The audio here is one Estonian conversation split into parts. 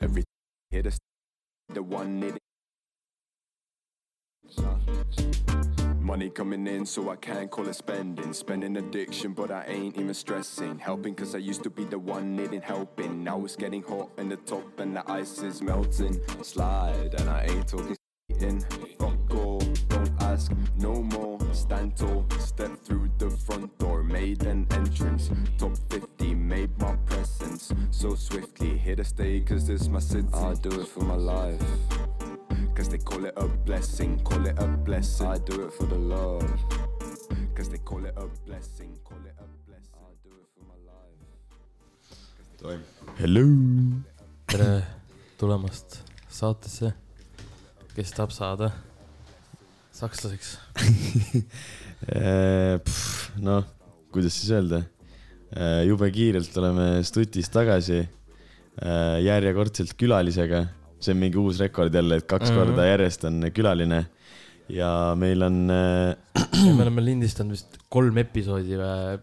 Every hit us, the one it. Money coming in, so I can't call it spending. Spending addiction, but I ain't even stressing. Helping, cause I used to be the one needing helping. Now it's getting hot in the top, and the ice is melting. Slide, and I ain't talking in. Fuck all, don't ask no more. Stand tall, step through the front door. Made an entrance, top 50, made my presence. So swiftly, here to stay, cause this my city. I do it for my life. Cause they call it a blessing, call it a blessing. I do it for the love. Cause they call it a blessing, call it a blessing. I do it for my life. toim. Hello. tere tulemast saatesse, kes tahab saada sakslaseks. noh, kuidas siis öelda. jube kiirelt oleme stutis tagasi. järjekordselt külalisega, see on mingi uus rekord jälle, et kaks Mhm. korda järjest on külaline. ja meil on äh, me oleme lindistanud vist kolm episoodi või?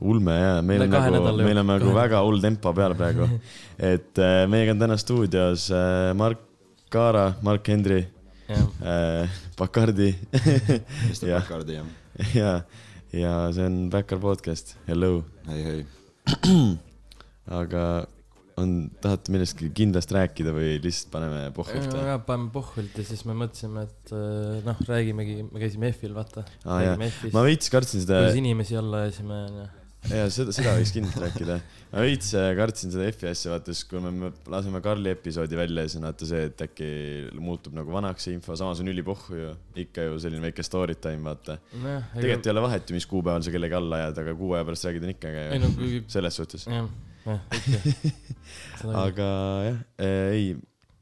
ulme ja meil on nagu, meil on nagu väga hull tempo peal praegu. et äh, meiega on täna stuudios äh, Mark Kaara, Mark Hendri äh,, Bacardi Mr Jah. Bacardi jah, ja, ja see on Backer podcast, hello. hei, hei. aga on, tahate millestki kindlast rääkida või lihtsalt paneme pohvult või? ja paneme pohvult ja siis me mõtlesime, et äh, noh, räägimegi, me käisime EF-il, vaata. EF-ist ma, veits kartsin seda kuidas inimesi olla ja siis me, ja seda, seda võiks kindlasti rääkida. ma veits äh, kartsin seda F-i asja, vaata siis kui me, me laseme Karli episoodi välja, siis on vaata see, et äkki muutub nagu vanaks see info, samas on ülipohhu ju, ikka ju selline väike story time, vaata. nojah, tegelikult ei ole vahet ju, mis kuupäeval sa kellegi alla ajad, aga kuu aja pärast räägid, on ikka äge ju no kui, selles suhtes. jah, jah, aga jah, ei,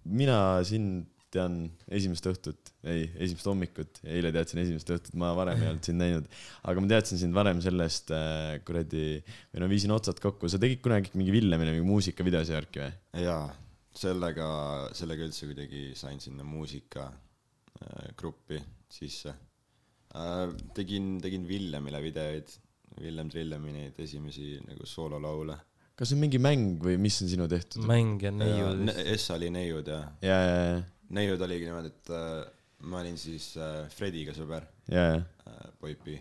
mina sind tean esimest õhtut, ei, esimest hommikut, eile teadsin esimest õhtut, ma varem ei olnud sind näinud. aga ma teadsin sind varem sellest äh, kuradi, või no viisin otsad kokku, sa tegid kunagi mingi Villemile mingi muusikavideosi värki või? jaa, sellega, sellega üldse kuidagi sain sinna muusikagruppi sisse äh,. tegin, tegin Villemile videoid, Villem Trillemi neid esimesi nagu soololaule. kas see on mingi mäng või mis on sinu tehtud? mäng ja neiud. S oli neiud ja, ja, ja, ja, neiud oligi niimoodi, et äh, ma olin siis äh, Frediga sõber ja, ja, äh,, Poipi.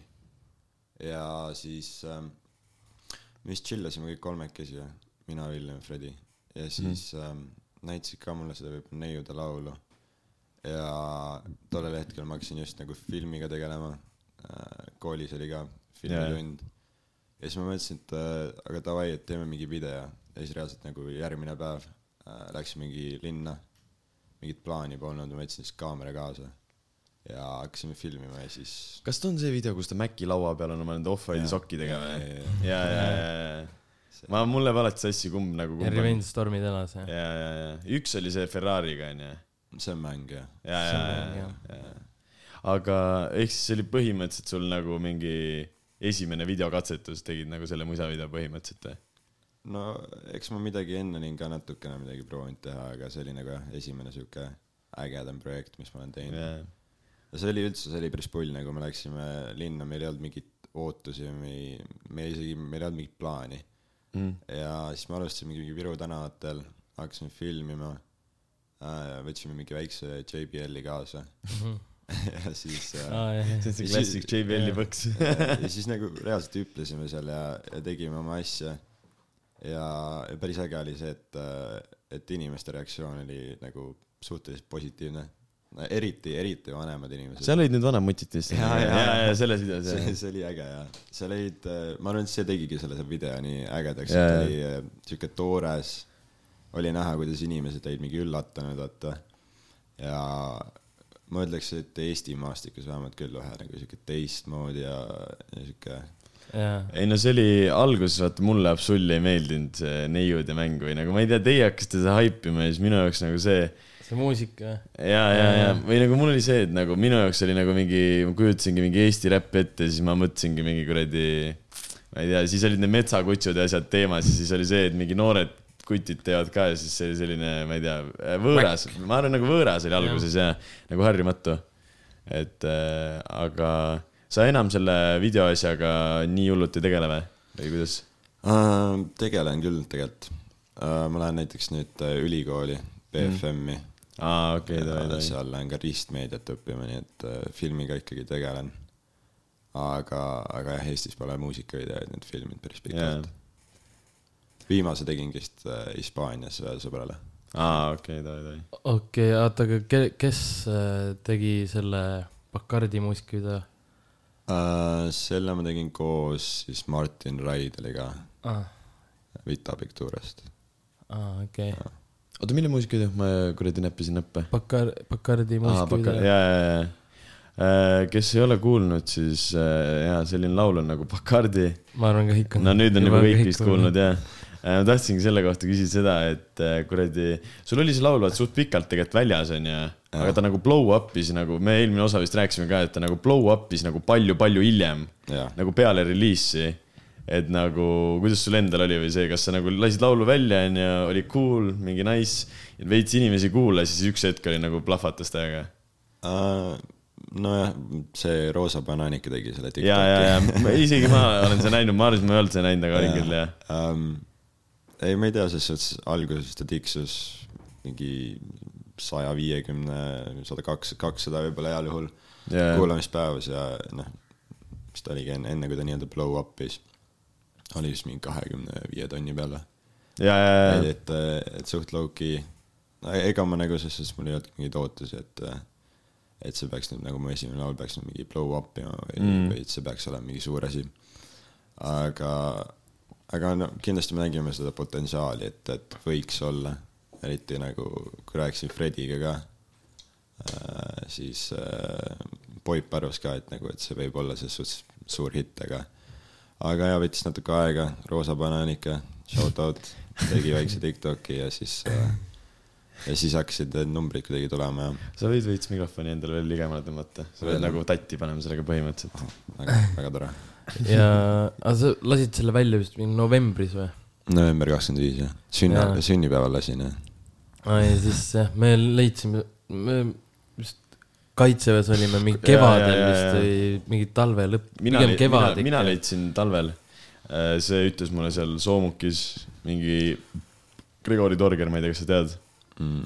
ja siis äh, me vist chillasime kõik kolmekesi, mina, Villem, Fredi. ja siis mm -hmm. äh, näitasid ka mulle seda võib-olla neiude laulu. ja tollel hetkel ma hakkasin just nagu filmiga tegelema äh,. koolis oli ka filmitund. ja siis ma mõtlesin, et äh, aga davai, et teeme mingi video ja siis reaalselt nagu järgmine päev äh, läksin mingi linna. Mingit plaani polnud, ma võtsin siis kaamera kaasa ja hakkasime filmima ja siis kas ta on see video, kus ta Maci laua peal on oma nende off-white'i sokkidega või? ja, ja, ja, ja, ja, ma, mul läheb alati sassi, kumb nagu ja. Revenge Stormi tänas, jah. ja, ja, ja üks oli see Ferrari'ga onju. see on mäng jah. ja, See ja on, mäng, ja, ja, aga ehk siis see oli põhimõtteliselt sul nagu mingi esimene videokatsetus, tegid nagu selle musavideo põhimõtteliselt või? No eks ma midagi enne olin ka natukene midagi proovinud teha, aga see oli nagu jah, esimene sihuke ägedam projekt, mis ma olen teinud. jaa, ja see oli üldse, see oli päris pull, nagu me läksime linna, meil ei olnud mingeid ootusi, me ei, me isegi, meil ei olnud mingit plaani. Mm. ja siis me alustasime mingi Viru tänavatel, hakkasime filmima äh,. võtsime mingi väikse JBL-i kaasa ja siis aa, jah, jah. see on see Ja klassik JBL-i põks. ja siis nagu reaalselt hüplesime seal ja, ja tegime oma asja. ja, ja päris äge oli see, et, et inimeste reaktsioon oli nagu suhteliselt positiivne. eriti, eriti vanemad inimesed. seal olid need vanemutid vist. ja, jaa. ja, ja selles videos see, jah. see oli äge ja seal olid, ma arvan, et see tegigi selle video nii ägedaks, et oli äh, siuke toores, oli näha, kuidas inimesed olid mingi üllatunud, vaata. ja ma ütleks, et Eesti maastikus vähemalt küll vähe nagu siuke teistmoodi ja, ja siuke jaa. Ei no see oli alguses, vaata mulle absoluutselt ei meeldinud see neiud ja mäng või nagu ma ei tea, teie hakkasite seda haipima ja siis minu jaoks nagu see see muusika, ja, ja, ja või nagu mul oli see, et nagu minu jaoks oli nagu mingi, ma kujutasingi mingi Eesti räpp ette, siis ma mõtlesingi mingi kuradi, ma ei tea, siis olid need metsakutsud ja asjad teemas ja siis oli see, et mingi noored kutid teevad ka ja siis see oli selline, ma ei tea, võõras, ma arvan, nagu võõras oli alguses ja nagu harjumatu. et äh, aga sa enam selle videoasjaga nii hullult ei tegele või, või kuidas? uh,. tegelen küll tegelikult, uh,. ma lähen näiteks nüüd uh, ülikooli, BFM-i mm.. aa, okei, davai, davai. seal lähen ka ristmeediat õppima, nii et uh, filmiga ikkagi tegelen. aga, aga jah, Eestis pole muusikavideoid nüüd filminud päris pikalt yeah.. viimase tegingi vist uh, Hispaanias ühele sõbrale. aa, okei, davai, davai. okei, oota, aga ke-, kes äh, tegi selle Bacardi muusikavideo Uh, selle ma tegin koos siis Martin Raideliga ah,? Vita Pictuurest. aa, okei. oota, mille muusikavideo, ma kuradi näppisin näppe. Bacar-, Bacardi muusikavideo. jaa, jaa, jaa. kes ei ole kuulnud, siis äh, jaa, selline laul on nagu Bacardi. ma arvan ka kõik on. no nüüd on juba kõik vist kuulnud, jah. ma tahtsingi selle kohta küsida seda, et äh, kuradi, sul oli see laul vaat suht pikalt tegelikult väljas onju, aga ta nagu blow up'is nagu, me eelmine osa vist rääkisime ka, et ta nagu blow up'is nagu palju-palju hiljem, nagu peale reliisi. et nagu, kuidas sul endal oli või see, kas sa nagu lasid laulu välja onju, oli cool, mingi nice, veits inimesi kuulas ja siis üks hetk oli nagu plahvatas täiega. uh,. nojah, see Roosa Banaanika tegi selle ja, ja, ja isegi ma olen seda näinud, ma arvasin, ma ei olnud seda näinud, aga olin küll jah. um,. ei, ma ei tea, selles suhtes alguses ta tiksus mingi saja viiekümne, sada kaks, kakssada võib-olla heal juhul Jaa. kuulamispäevas ja noh, mis ta oligi enne, enne kui ta nii-öelda blow up'is, oli vist mingi kahekümne viie tonni peale. ja, ja, ja, et, et suht low-key, ega ma nagu selles suhtes mul ei olnud mingeid ootusi, et et see peaks nüüd nagu mu esimene laul peaks nüüd mingi blow up ima või mm., või et see peaks olema mingi suur asi. aga, aga no kindlasti me nägime seda potentsiaali, et, et võiks olla, eriti nagu kui rääkisin Frediga ka äh,, siis äh, Poip arvas ka, et nagu, et see võib olla selles suhtes suur hitt, aga aga ja võttis natuke aega, Roosa Banaanika, shout out, tegi väikse Tiktoki ja siis äh, ja siis hakkasid need numbrid kuidagi tulema ja sa võid veits mikrofoni endale veel ligemale tõmmata, sa pead nagu tatti panema sellega põhimõtteliselt. väga, väga tore. ja, aga sa lasid selle välja vist mingi novembris või? november kakskümmend viis jah, sünna Jaa., sünnipäeval lasin jah. Aa ja siis jah, me leidsime, me vist kaitseväes olime mingi kevadel jaa, jaa, vist jaa. või mingi talve lõpp, mina, pigem mina, kevad mina ikka. leidsin talvel. see ütles mulle seal Soomukis mingi Grigori Torger, ma ei tea, kas sa tead. mm,.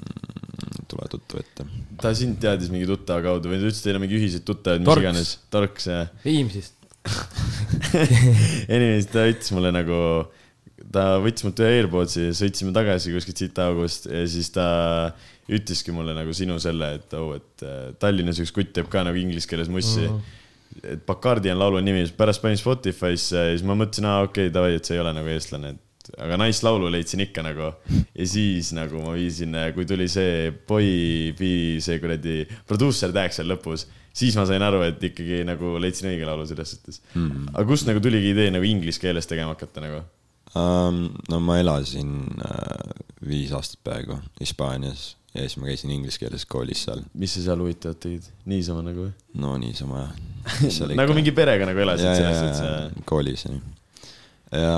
tule tuttav ette. ta sind teadis mingi tuttava kaudu või ta ütles, teil on mingi ühiseid tuttavaid, mis iganes. Torks, jah. Viimsist. Anyways, ta ütles mulle nagu, ta võttis mult ühe AirPodsi, sõitsime tagasi kuskilt siit august ja siis ta ütleski mulle nagu sinu selle, et oh, et äh, Tallinnas üks kutt teeb ka nagu inglise keeles mussi mm. -hmm. et Bacardi on laulu nimi, pärast panin Spotify'sse ja siis ma mõtlesin, aa okei okay,, davai, et see ei ole nagu eestlane, et aga nice laulu leidsin ikka nagu. ja siis nagu ma viisin, kui tuli see Boy B, see kuradi produusser tag seal lõpus, siis ma sain aru, et ikkagi nagu leidsin õige laulu selles suhtes mm.. aga kust nagu tuligi idee nagu inglise keeles tegema hakata nagu? No ma elasin uh, viis aastat peaaegu Hispaanias ja siis ma käisin inglise keeles koolis seal. mis sa seal huvitavat tegid? niisama nagu või? no niisama jah. nagu mingi perega nagu elasid ja, selles ja, suhtes ja koolis ja nii. ja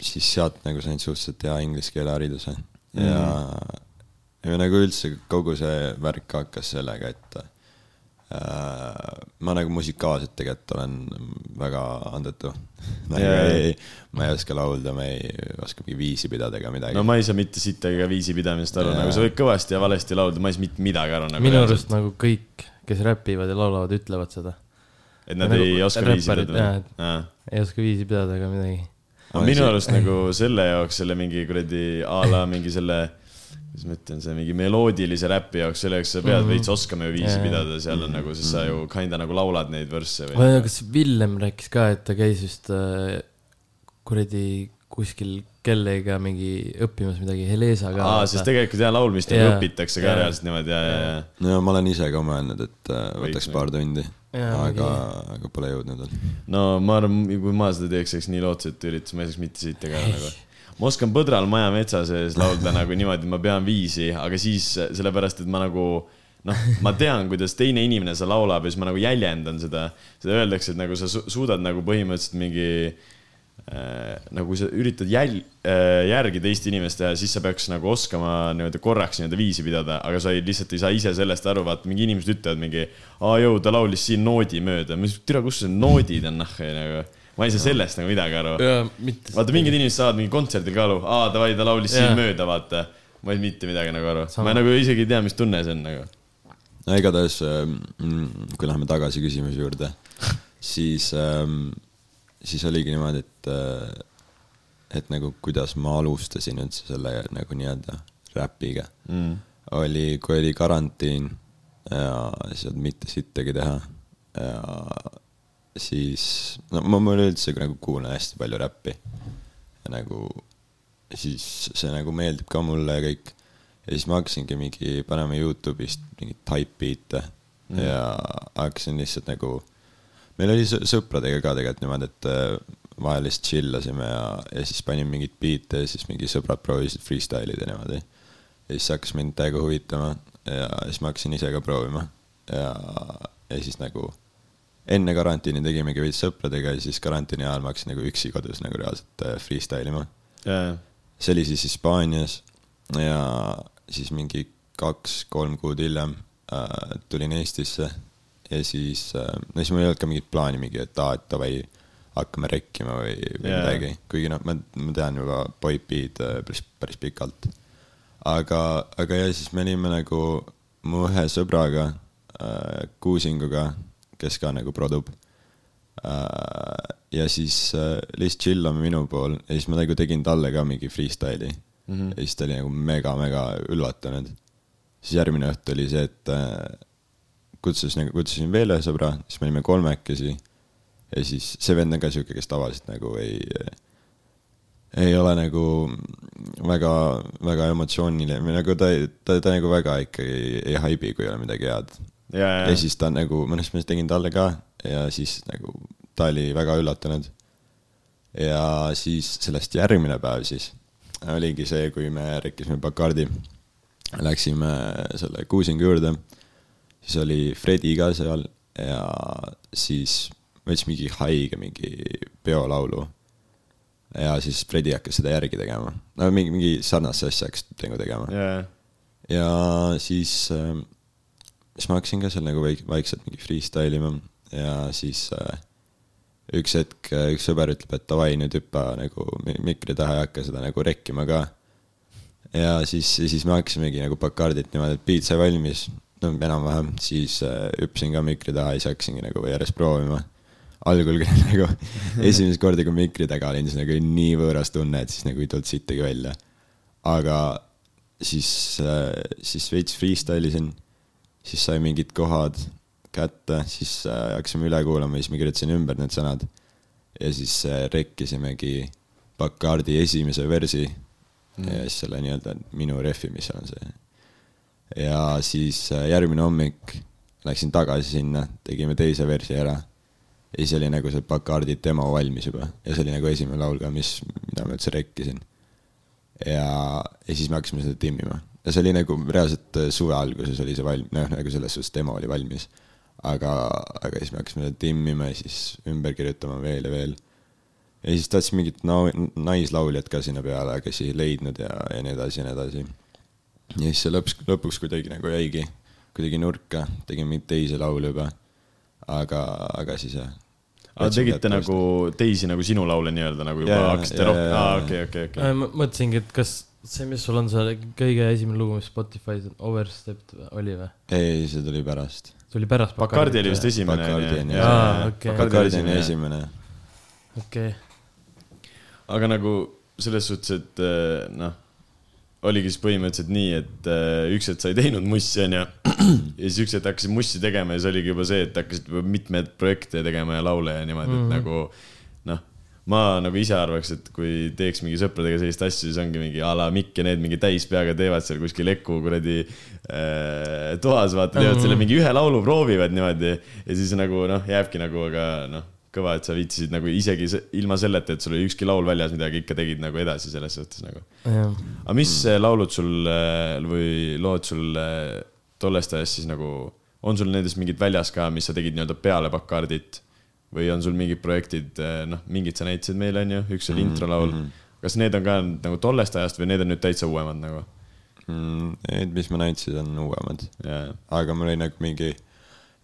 siis sealt nagu sain suhteliselt hea inglise keele hariduse ja Mhm. ja nagu üldse kogu see värk hakkas sellega, et äh, ma nagu musikaalselt tegelikult olen väga andetu. nagu jaa. ei, ma ei oska laulda, ma ei oska mingi viisi pidada ega midagi no ma ei saa mitte sittagi ka viisi pidamisest aru, Jaa. nagu sa võid kõvasti ja valesti laulda, ma ei saa mitte midagi aru nagu. minu arust nagu kõik, kes räpivad ja laulavad, ütlevad seda. et nad nagu ei oska viisi räpparid, jaa, pidada. ei oska viisi pidada ega midagi. minu arust nagu selle jaoks, selle mingi kuradi a la mingi selle, kuidas ma ütlen, see mingi meloodilise räpi jaoks, selle jaoks sa pead Mhm. veits oskama ju viisi Jaa. pidada, seal on nagu, sest sa ju kinda nagu laulad neid värsse või. kas Villem rääkis ka, et ta käis vist äh, kuradi kuskil kellega mingi õppimas midagi, Helesaga. aa, sest tegelikult jah, laulmist nagu Jaa. õpitakse ka Jaa. reaalselt niimoodi ja, ja, ja. no ma olen ise ka mõelnud, et äh, võtaks Võiks paar tundi, Jaa, aga, aga pole jõudnud veel. no ma arvan, kui ma seda teeks, eks nii lootsetu üritus, ma ei saaks mitte siit teha nagu. Ma oskan põdral maja metsa sees laulda nagu niimoodi, ma pean viisi, aga siis sellepärast, et ma nagu noh, ma tean, kuidas teine inimene seda laulab ja siis ma nagu jäljendan seda. seda öeldakse, et nagu sa su suudad nagu põhimõtteliselt mingi äh, nagu sa üritad jäl- äh,, järgi teist inimest teha, siis sa peaks nagu oskama nii-öelda korraks nii-öelda viisi pidada, aga sa ei, lihtsalt ei saa ise sellest aru, vaata mingi inimesed ütlevad mingi, aa jõu, ta laulis siin noodi mööda, ma siis, tere, kus need noodid on, noh, nagu. Ma ei saa sellest nagu midagi aru. vaata, mingid inimesed saavad mingi kontserdil ka aru, aa davai, ta laulis siin mööda, vaata. ma ei saa mitte midagi nagu aru, ma nagu isegi ei tea, mis tunne see on nagu. no igatahes, kui läheme tagasi küsimuse juurde, siis, siis oligi niimoodi, et, et nagu kuidas ma alustasin üldse selle nagu nii-öelda räpiga Mm. oli, kui oli karantiin ja siis ei olnud mitte sittagi teha ja siis, no ma, ma üleüldse nagu kuulan hästi palju räppi ja nagu siis see nagu meeldib ka mulle ja kõik. ja siis ma hakkasingi mingi panema Youtube'ist mingeid type beat'e mm. ja hakkasin lihtsalt nagu, meil oli sõ- sõpradega ka tegelikult niimoodi, et äh, vahel lihtsalt chill asime ja, ja siis panin mingeid beat'e ja siis mingi sõbrad proovisid freestyle ida niimoodi. ja siis hakkas mind täiega huvitama ja siis ma hakkasin ise ka proovima ja, ja siis nagu enne karantiini tegimegi veits sõpradega ja siis karantiini ajal ma hakkasin nagu üksi kodus nagu reaalselt äh, freestyle ima. see oli siis Hispaanias ja siis mingi kaks-kolm kuud hiljem äh, tulin Eestisse ja siis äh,, no siis mul ei olnud ka mingit plaani mingi, et aa, et davai, hakkame rekkima või, või yeah. midagi, kuigi noh, ma, ma tean juba Boybeat äh, päris, päris pikalt. aga, aga ja siis me olime nagu mu ühe sõbraga äh,, Kuusinguga, kes ka nagu produb äh,. ja siis äh, lihtsalt chillame minu pool ja siis ma nagu tegin talle ka mingi freestyle'i mm. -hmm. ja siis ta oli nagu mega-mega üllatunud. siis järgmine õhtu oli see, et äh, kutsus nagu, kutsusin veel ühe sõbra, siis me olime kolmekesi. ja siis see vend on ka sihuke, kes tavaliselt nagu ei, ei ole nagu väga, väga emotsiooniline või nagu ta, ta, ta nagu väga ikkagi ei, ei haibi, kui ei ole midagi head jaa, ja jaa. siis ta nagu, mõnes mõttes tegin talle ka ja siis nagu ta oli väga üllatunud. ja siis sellest järgmine päev siis oligi see, kui me rekkisime Bacardi, läksime selle Kuusingu juurde, siis oli Fredi ka seal ja siis võttis mingi haige mingi peolaulu. ja siis Fredi hakkas seda järgi tegema, no mingi, mingi sarnast asja hakkas nagu tegema jaa, ja siis äh,, siis ma hakkasin ka seal nagu väik-, vaikselt mingi freestyle ima ja siis äh, üks hetk äh, üks sõber ütleb, et davai, nüüd hüppa nagu mi- mikri taha ja hakka seda nagu rekkima ka. ja siis, siis me hakkasimegi nagu Bacardit niimoodi, et beat sai valmis, no enam-vähem, siis äh, hüppasin ka mikri taha ja siis hakkasingi nagu järjest proovima. algul küll nagu esimest korda, kui mikri taga olin, siis nagu oli nii võõras tunne, et siis nagu ei tulnud sittagi välja. aga siis, siis veits freestyle isin, siis sai mingid kohad kätte, siis äh, hakkasime üle kuulama siis ma kirjutasin ümber need sõnad. ja siis äh, rekkisimegi Bacardi esimese versi mm. ja siis selle nii-öelda minu refi, mis seal on see. ja siis äh, järgmine hommik läksin tagasi sinna, tegime teise versi ära. ja siis oli nagu see Bacardi demo valmis juba ja see oli nagu esimene laul ka, mis, mida ma üldse rekkisin ja, ja siis me hakkasime seda timmima ja see oli nagu reaalselt äh, suve alguses oli see valm-, noh nagu selles suhtes demo oli valmis. aga, aga siis me hakkasime timmima ja siis ümber kirjutama veel ja veel. ja siis tahtsin mingit nau-, naislauljat ka sinna peale, aga siis ei leidnud ja, ja nii edasi ja nii edasi. ja siis see lõpuks, lõpuks kuidagi nagu jäigi kuidagi nurka, tegin mingeid teisi laule juba. aga, aga siis jah. aga tegite nagu teisi nagu sinu laule nii-öelda nagu juba Jaa, hakkasite rohkem, aa okei, okei, okei. ma mõtlesingi, et kas see, mis sul on see kõige esimene lugu, mis Spotify's on, Overstepped oli või? ei, see tuli pärast. tuli pärast Bacardi oli vist esimene. Bacardi on esimene. okei, aga nagu selles suhtes, et eh, noh, oligi siis põhimõtteliselt nii, et eh, üks hetk sa ei teinud mussi, onju. ja siis üks hetk hakkasid mussi tegema ja siis oligi juba see, et hakkasid juba mitmeid projekte tegema ja laule ja niimoodi mm, -hmm. et nagu noh, ma nagu ise arvaks, et kui teeks mingi sõpradega sellist asja, siis ongi mingi a la Mikk ja need mingi täis peaga teevad seal kuskil Eku kuradi äh, toas, vaata, teevad selle mingi ühe laulu, proovivad niimoodi ja siis nagu noh, jääbki nagu, aga noh, kõva, et sa viitsisid nagu isegi se- ilma selleta, et sul oli ükski laul väljas midagi, ikka tegid nagu edasi selles suhtes nagu. aga mis mm. laulud sul äh, või lood sul äh, tollest ajast siis nagu, on sul nendest mingid väljas ka, mis sa tegid nii-öelda peale Bacardit või on sul mingid projektid, noh, mingid sa näitasid meile, onju, üks oli mm -hmm. introlaul mm. -hmm. kas need on ka nagu tollest ajast või need on nüüd täitsa uuemad nagu? Mm, Need, mis ma näitasin, on uuemad. jaa, aga mul oli nagu mingi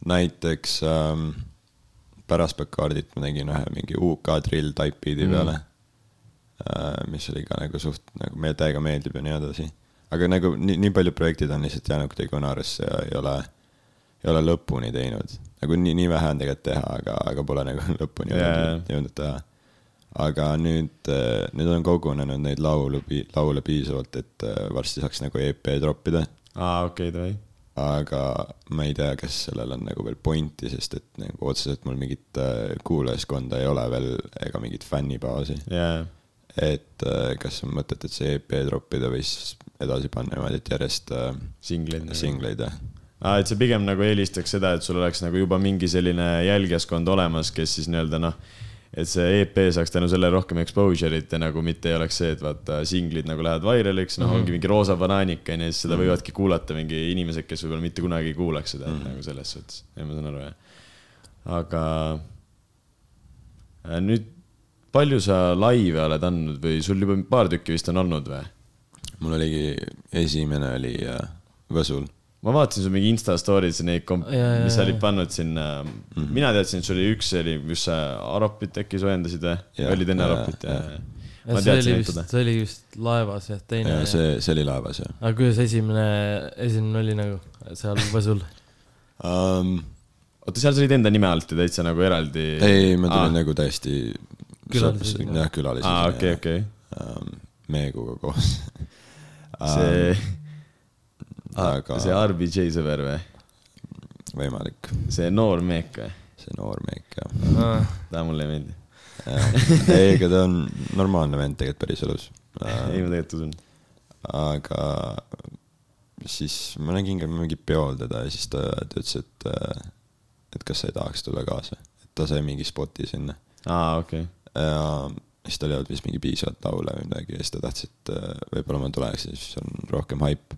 näiteks ähm, pärast Bacardit ma tegin ühe mingi UK drill type beat'i Mm. peale äh,. mis oli ka nagu suht nagu meile täiega meeldib ja nii edasi. aga nagu nii, nii paljud projektid on lihtsalt jäänud kuidagi unarusse ja ei ole, ei ole lõpuni teinud. nagu nii, nii vähe on tegelikult teha, aga, aga pole nagu lõpuni Jaa, jõudnud teha. aga nüüd, nüüd on kogunenud neid laulu, laule piisavalt, et äh, varsti saaks nagu EP troppida aa, okei, davai. aga ma ei tea, kas sellel on nagu veel pointi, sest et nagu otseselt mul mingit äh, kuulajaskonda ei ole veel ega mingit fännibaasi. jaa, et kas on mõtet, et see EP troppida või siis edasi panna niimoodi, et järjest singleid. singleid ja aa, et sa pigem nagu eelistaks seda, et sul oleks nagu juba mingi selline jälgijaskond olemas, kes siis nii-öelda noh, et see EP saaks tänu sellele rohkem exposure'it ja nagu mitte ei oleks see, et vaata singlid nagu lähevad vairaliks, noh mm -hmm. ongi mingi roosa banaanik onju, siis seda võivadki kuulata mingi inimesed, kes võib-olla mitte kunagi ei kuulaks seda mm -hmm. nagu selles suhtes, ja ma saan aru jah. aga äh, nüüd, palju sa laive oled andnud või sul juba paar tükki vist on olnud või? mul oligi, esimene oli äh, Võsul. Ma vaatasin sul mingi Insta story's neid komp-, mis sa olid pannud sinna mm. -hmm. mina teadsin, et sul oli üks oli, kus sa Aropit äkki soojendasid või? Jah, olid enne jaa, Aropit ja, see oli vist see oli vist laevas jah, teine ja. see, see oli laevas jah aga kuidas esimene, esimene oli nagu seal Võsul? um,. oota, seal sa olid enda nime alt ja täitsa nagu eraldi? ei, ma tulin Aa. nagu täiesti. Külalisesina. jah, külalisesina. aa, okei, okei. Meeguga koos. see, aga see RBJ sõber või? võimalik, see noor meek või? see noor meek jah. ta mulle ei meeldi. ei, ega ta on normaalne vend tegelikult päris elus. ei, ma tegelikult usun. aga siis ma nägin ka mingil peol teda ja siis ta, ta ütles, et, et kas sa ei tahaks tulla kaasa, et ta sai mingi spoti sinna aa, okei. ja siis tal ei olnud vist mingi piisavalt laule või midagi ja siis ta tahtis, et äh, võib-olla ma tuleks ja siis on rohkem haip.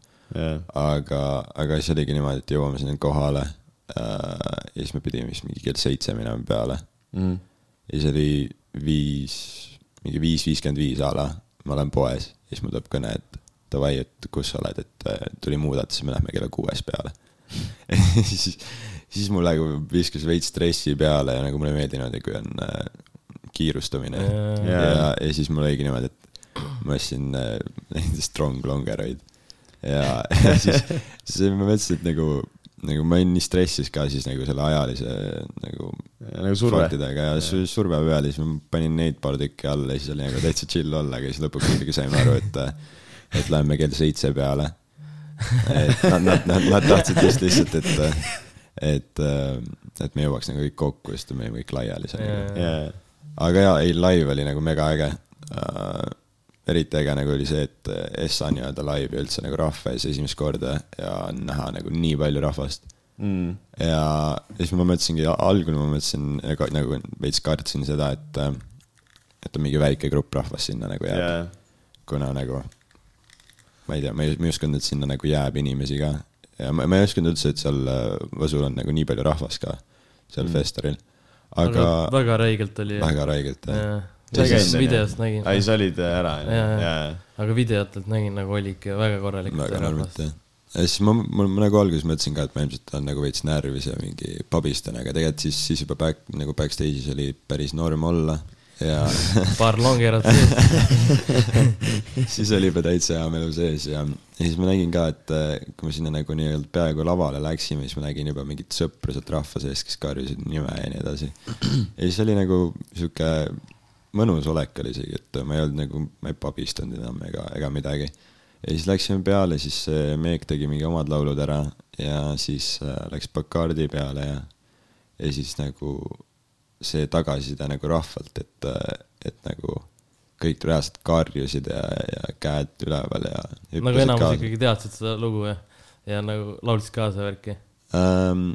aga, aga siis oligi niimoodi, et jõuame sinna kohale äh, ja siis me pidime vist mingi kell seitse minema peale Mhm. ja siis oli viis, mingi viis viiskümmend viis a la, ma olen poes ja siis mul tuleb kõne, et davai, et kus sa oled, et äh, tuli muudata, siis me lähme kella kuues peale. siis, siis mul nagu viskas veits stressi peale ja nagu mulle ei meeldi niimoodi, kui on äh, kiirustamine Jaa. ja, ja siis mul oligi niimoodi, et ma ostsin äh, neid strong longereid ja, ja siis, siis ma mõtlesin, et nagu, nagu ma olin nii stressis ka siis nagu selle ajalise nagu nagu surve. faktidega ja su- surve peal ja siis ma panin neid paar tükki alla ja siis oli nagu täitsa chill olla, aga siis lõpuks ikkagi saime aru, et, et läheme kell seitse peale. et nad, nad, nad, nad tahtsid just lihtsalt, et, et, et me jõuaks nagu kõik kokku, sest me olime kõik laiali seal aga jaa, ei live oli nagu mega äge. Eriti äge nagu oli see, et Essa nii-öelda live ja üldse nagu rahva ees esimest korda ja näha nagu nii palju rahvast mm.. ja siis ma mõtlesingi, algul ma mõtlesin ega nagu veits kartsin seda, et, et on mingi väike grupp rahvast sinna nagu jääb jaa, kuna nagu ma ei tea, ma ei, ma ei uskunud, et sinna nagu jääb inimesi ka ja ma, ma ei uskunud üldse, et seal äh, Võsul on nagu nii palju rahvast ka seal mm. festaril, aga väga räigelt oli. väga räigelt jah. Käinud, videost nägin, ai, sa olid ära, Jaa, jaa jaa., aga videotelt nägin nagu oli ikka väga korralik väga karmilt jah. ja siis ma, ma, ma nagu alguses mõtlesin ka, et ma ilmselt olen nagu veits närvis ja mingi pabistan, aga tegelikult siis, siis juba back, nagu backstage'is oli päris norm olla ja paar longerat sees. siis oli juba täitsa hea melu sees ja, ja siis ma nägin ka, et äh, kui me sinna nagu nii-öelda peaaegu lavale läksime, siis ma nägin juba mingit sõpru sealt rahva sees, kes karjusid nime ja nii edasi. ja siis oli nagu sihuke mõnus olek oli isegi, et ma ei olnud nagu, ma ei pabistanud enam ega, ega midagi. ja siis läksime peale, siis see Meek tegi mingi omad laulud ära ja siis äh, läks Bacardi peale ja, ja siis nagu see tagasiside nagu rahvalt, et, et nagu kõik reaalselt karjusid ja, ja käed üleval ja. nagu enamus ikkagi teadsid seda lugu ja, ja nagu laulsid kaasa värki. ähm,.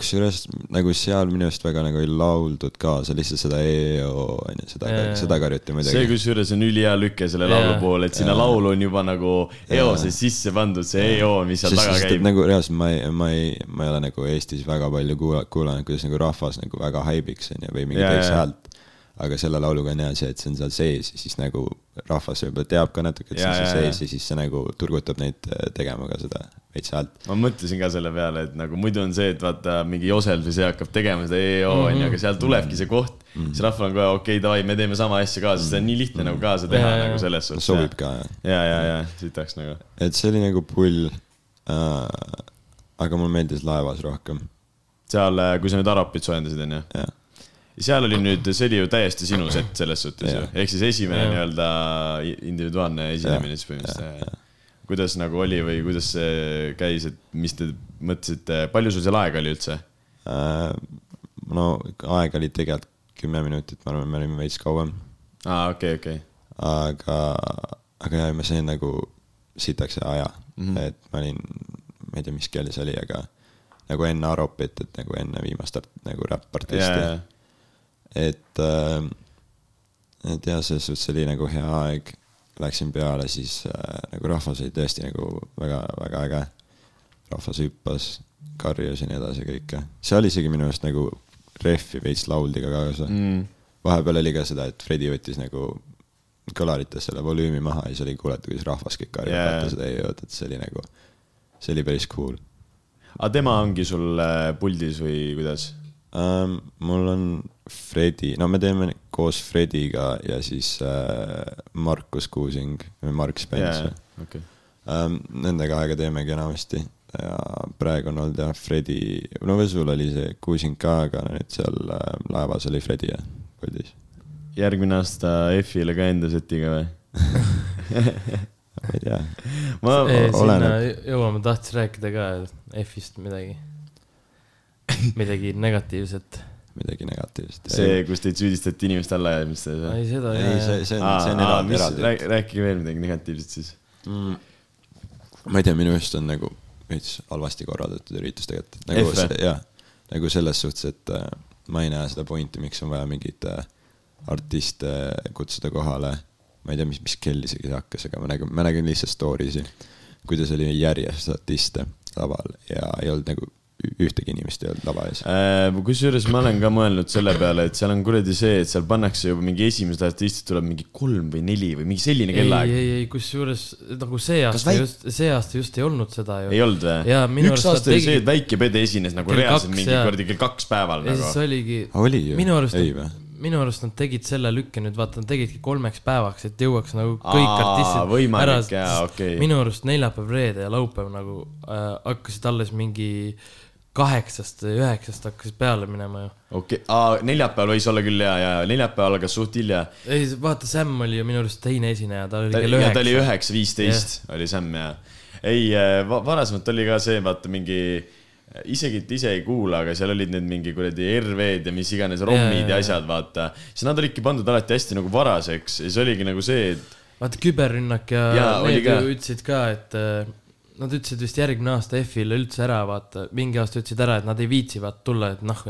Kusjuures nagu seal minu arust väga nagu ei lauldud kaasa, lihtsalt seda EO onju, seda seda karjuti see muidugi. kusjuures on ülihea lüke selle Jaa. laulu poole, et sinna Jaa. laulu on juba nagu Jaa. eoses sisse pandud see EO, mis seal taga käib. nagu reaalselt ma ei, ma ei, ma ei ole nagu Eestis väga palju kuula-, kuulanud, kuidas nagu rahvas nagu väga haibiks onju või mingi Jaa, teist häält. Aga selle lauluga on hea see, et see on seal sees ja siis nagu rahvas võib-olla teab ka natuke, et see on seal sees ja siis see nagu turgutab neid äh, tegema ka seda veits häält. ma mõtlesin ka selle peale, et nagu muidu on see, et vaata mingi Josel või see hakkab tegema seda EO Mhm. onju, aga seal tulebki see koht, siis rahval on kohe okei okay,, davai, me teeme sama asja ka, sest see on nii lihtne nagu kaasa teha Ja, ja, nagu ja. selles suhtes. sobib ka jah. ja, ja, ja sitaks nagu. et see oli nagu pull äh,. aga mulle meeldis laevas rohkem, seal, kui sa nüüd Arapit soojendasid onju. Seal oli nüüd, see oli ju täiesti sinu set selles suhtes ju ehk siis esimene nii-öelda individuaalne esinemine siis põhimõtteliselt. kuidas nagu oli või kuidas see käis, et mis te mõtlesite, palju sul seal aega oli üldse? Äh, no aega oli tegelikult kümme minutit, ma arvan, me olime veits kauem, aa, okei, okei. aga, aga jah, ma sain nagu sitaks aja mm. -hmm. et ma olin, ma ei tea, mis kell see oli, aga nagu enne Aropit, et nagu enne viimast nagu räppartisti jaa, et äh,, et jah, selles suhtes oli nagu hea aeg, läksin peale, siis äh, nagu rahvas oli tõesti nagu väga, väga äge. rahvas hüppas, karjus ja nii edasi kõike, seal isegi minu arust nagu rehvi veits lauldi ka kaasa mm.. vahepeal oli ka seda, et Fredi võttis nagu kõlarites selle volüümi maha ja siis oli kuulata, kuidas rahvas kõik karjub yeah., vaata seda ei jõudnud, et see oli nagu, see oli päris cool aga tema ongi sul äh, puldis või kuidas? um,. mul on Fredi, no me teeme koos Frediga ja siis äh, Markus Kuusing või Mark Spence yeah.. okei. Um, Nendega aega teemegi enamasti ja praegu on olnud jah, Fredi, no või sul oli see Kuusing ka, aga nüüd seal äh, laevas oli Fredi jah, puldis. järgmine aasta F-ile ka enda setiga või? ma ei tea, ma, sinna oleneb. jõuame, tahtis rääkida ka F-ist midagi, midagi negatiivset. midagi negatiivset. see, kus teid süüdistati inimeste allajäämistes või? ei, seda ei, see, see on, see on eraldi, eraldi. rääkige veel midagi negatiivset siis. mm.. ma ei tea, minu meelest on nagu veits halvasti korraldatud üritus tegelikult, nagu F-e? see- jah, nagu selles suhtes, et äh, ma ei näe seda pointi, miks on vaja mingeid äh, artiste kutsuda kohale. ma ei tea, mis, mis kell isegi see hakkas, aga ma nägin, ma nägin lihtsalt story'si, kuidas oli järjest artiste laval ja ei olnud nagu ühtegi inimest ei olnud lava ees. Äh, kusjuures ma olen ka mõelnud selle peale, et seal on kuradi see, et seal pannakse juba mingi esimesed artistid tuleb mingi kolm või neli või mingi selline ei, kellaaeg. ei, ei, kusjuures nagu see aasta väik- just, see aasta just ei olnud seda ju. ei olnud või üks arust aasta oli see, tegid- et väike pede esines nagu Kell reaalselt kaks, mingi kuradi kell kaks päeval ja siis nagu. oligi, oli ju? minu arust ei, või? minu arust nad tegid selle lükke nüüd, vaata, nad tegidki kolmeks päevaks, et jõuaks nagu kõik Aa, artistid võimalik, jaa, okei. minu arust neljapäev, reede ja laupäev nagu äh, hakkasid alles mingi kaheksast, üheksast hakkasid peale minema ju. okei, neljapäeval võis olla küll ja, ja neljapäeval algas suht hilja. ei, vaata, Sam oli ju minu arust teine esineja, ta oli ta, kell ja ta oli üheksa. üheksa viisteist oli Sam ja. ei, varasemalt oli ka see, vaata mingi, isegi ise ei kuula, aga seal olid need mingi kuradi RV-d ja mis iganes rommid ja jaa, asjad, vaata. siis nad olidki pandud alati hästi nagu varaseks ja siis oligi nagu see, et vaata, küberrünnak ja, ja need ju ütlesid ka, et äh, nad ütlesid vist järgmine aasta F-ile üldse ära, vaata, mingi aasta ütlesid ära, et nad ei viitsi vaata tulla, et noh,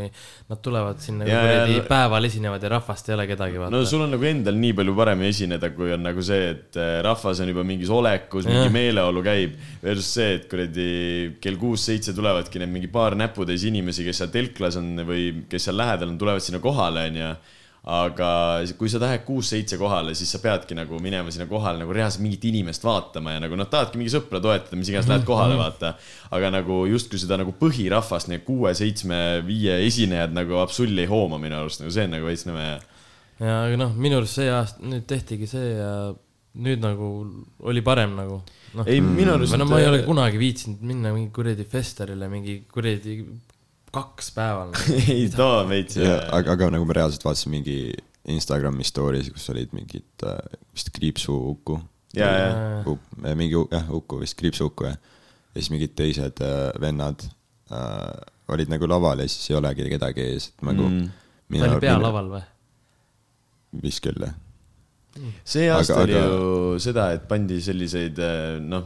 nad tulevad sinna Jaa, kuradi päeval esinevad ja rahvast ei ole kedagi, vaata no sul on nagu endal nii palju parem esineda, kui on nagu see, et äh, rahvas on juba mingis olekus, mingi meeleolu käib. Versus see, et kuradi kell kuus-seitse tulevadki need mingi paar näputäis inimesi, kes seal telklas on või kes seal lähedal on, tulevad sinna kohale, onju aga kui sa lähed kuus-seitse kohale, siis sa peadki nagu minema sinna kohale nagu reaalselt mingit inimest vaatama ja nagu noh, tahadki mingi sõpra toetada, mis iganes lähed kohale, vaata. aga nagu justkui seda nagu põhirahvast, need kuue-seitsme-viie esinejad nagu absoluutselt ei hooma minu arust, nagu see on nagu veits nõme ja aga noh, minu arust see aasta, nüüd tehtigi see ja nüüd nagu oli parem nagu. noh, ei, minu arust. no ma ei ole kunagi viitsinud minna mingi kuradi festivalile mingi kuradi kaks päeva nagu. ei too veits ja, aga, aga nagu ma reaalselt vaatasin mingi Instagrami story'si, kus olid mingid äh, vist kriipsu Uku. ja, ja, mingi jah, Uku vist kriipsu Uku ja, ja siis mingid teised äh, vennad äh, olid nagu laval ja siis ei olegi kedagi ees, et nagu Mm. ta oli pealaval või? vist küll jah. see aasta Aga- oli aga- ju seda, et pandi selliseid eh, noh,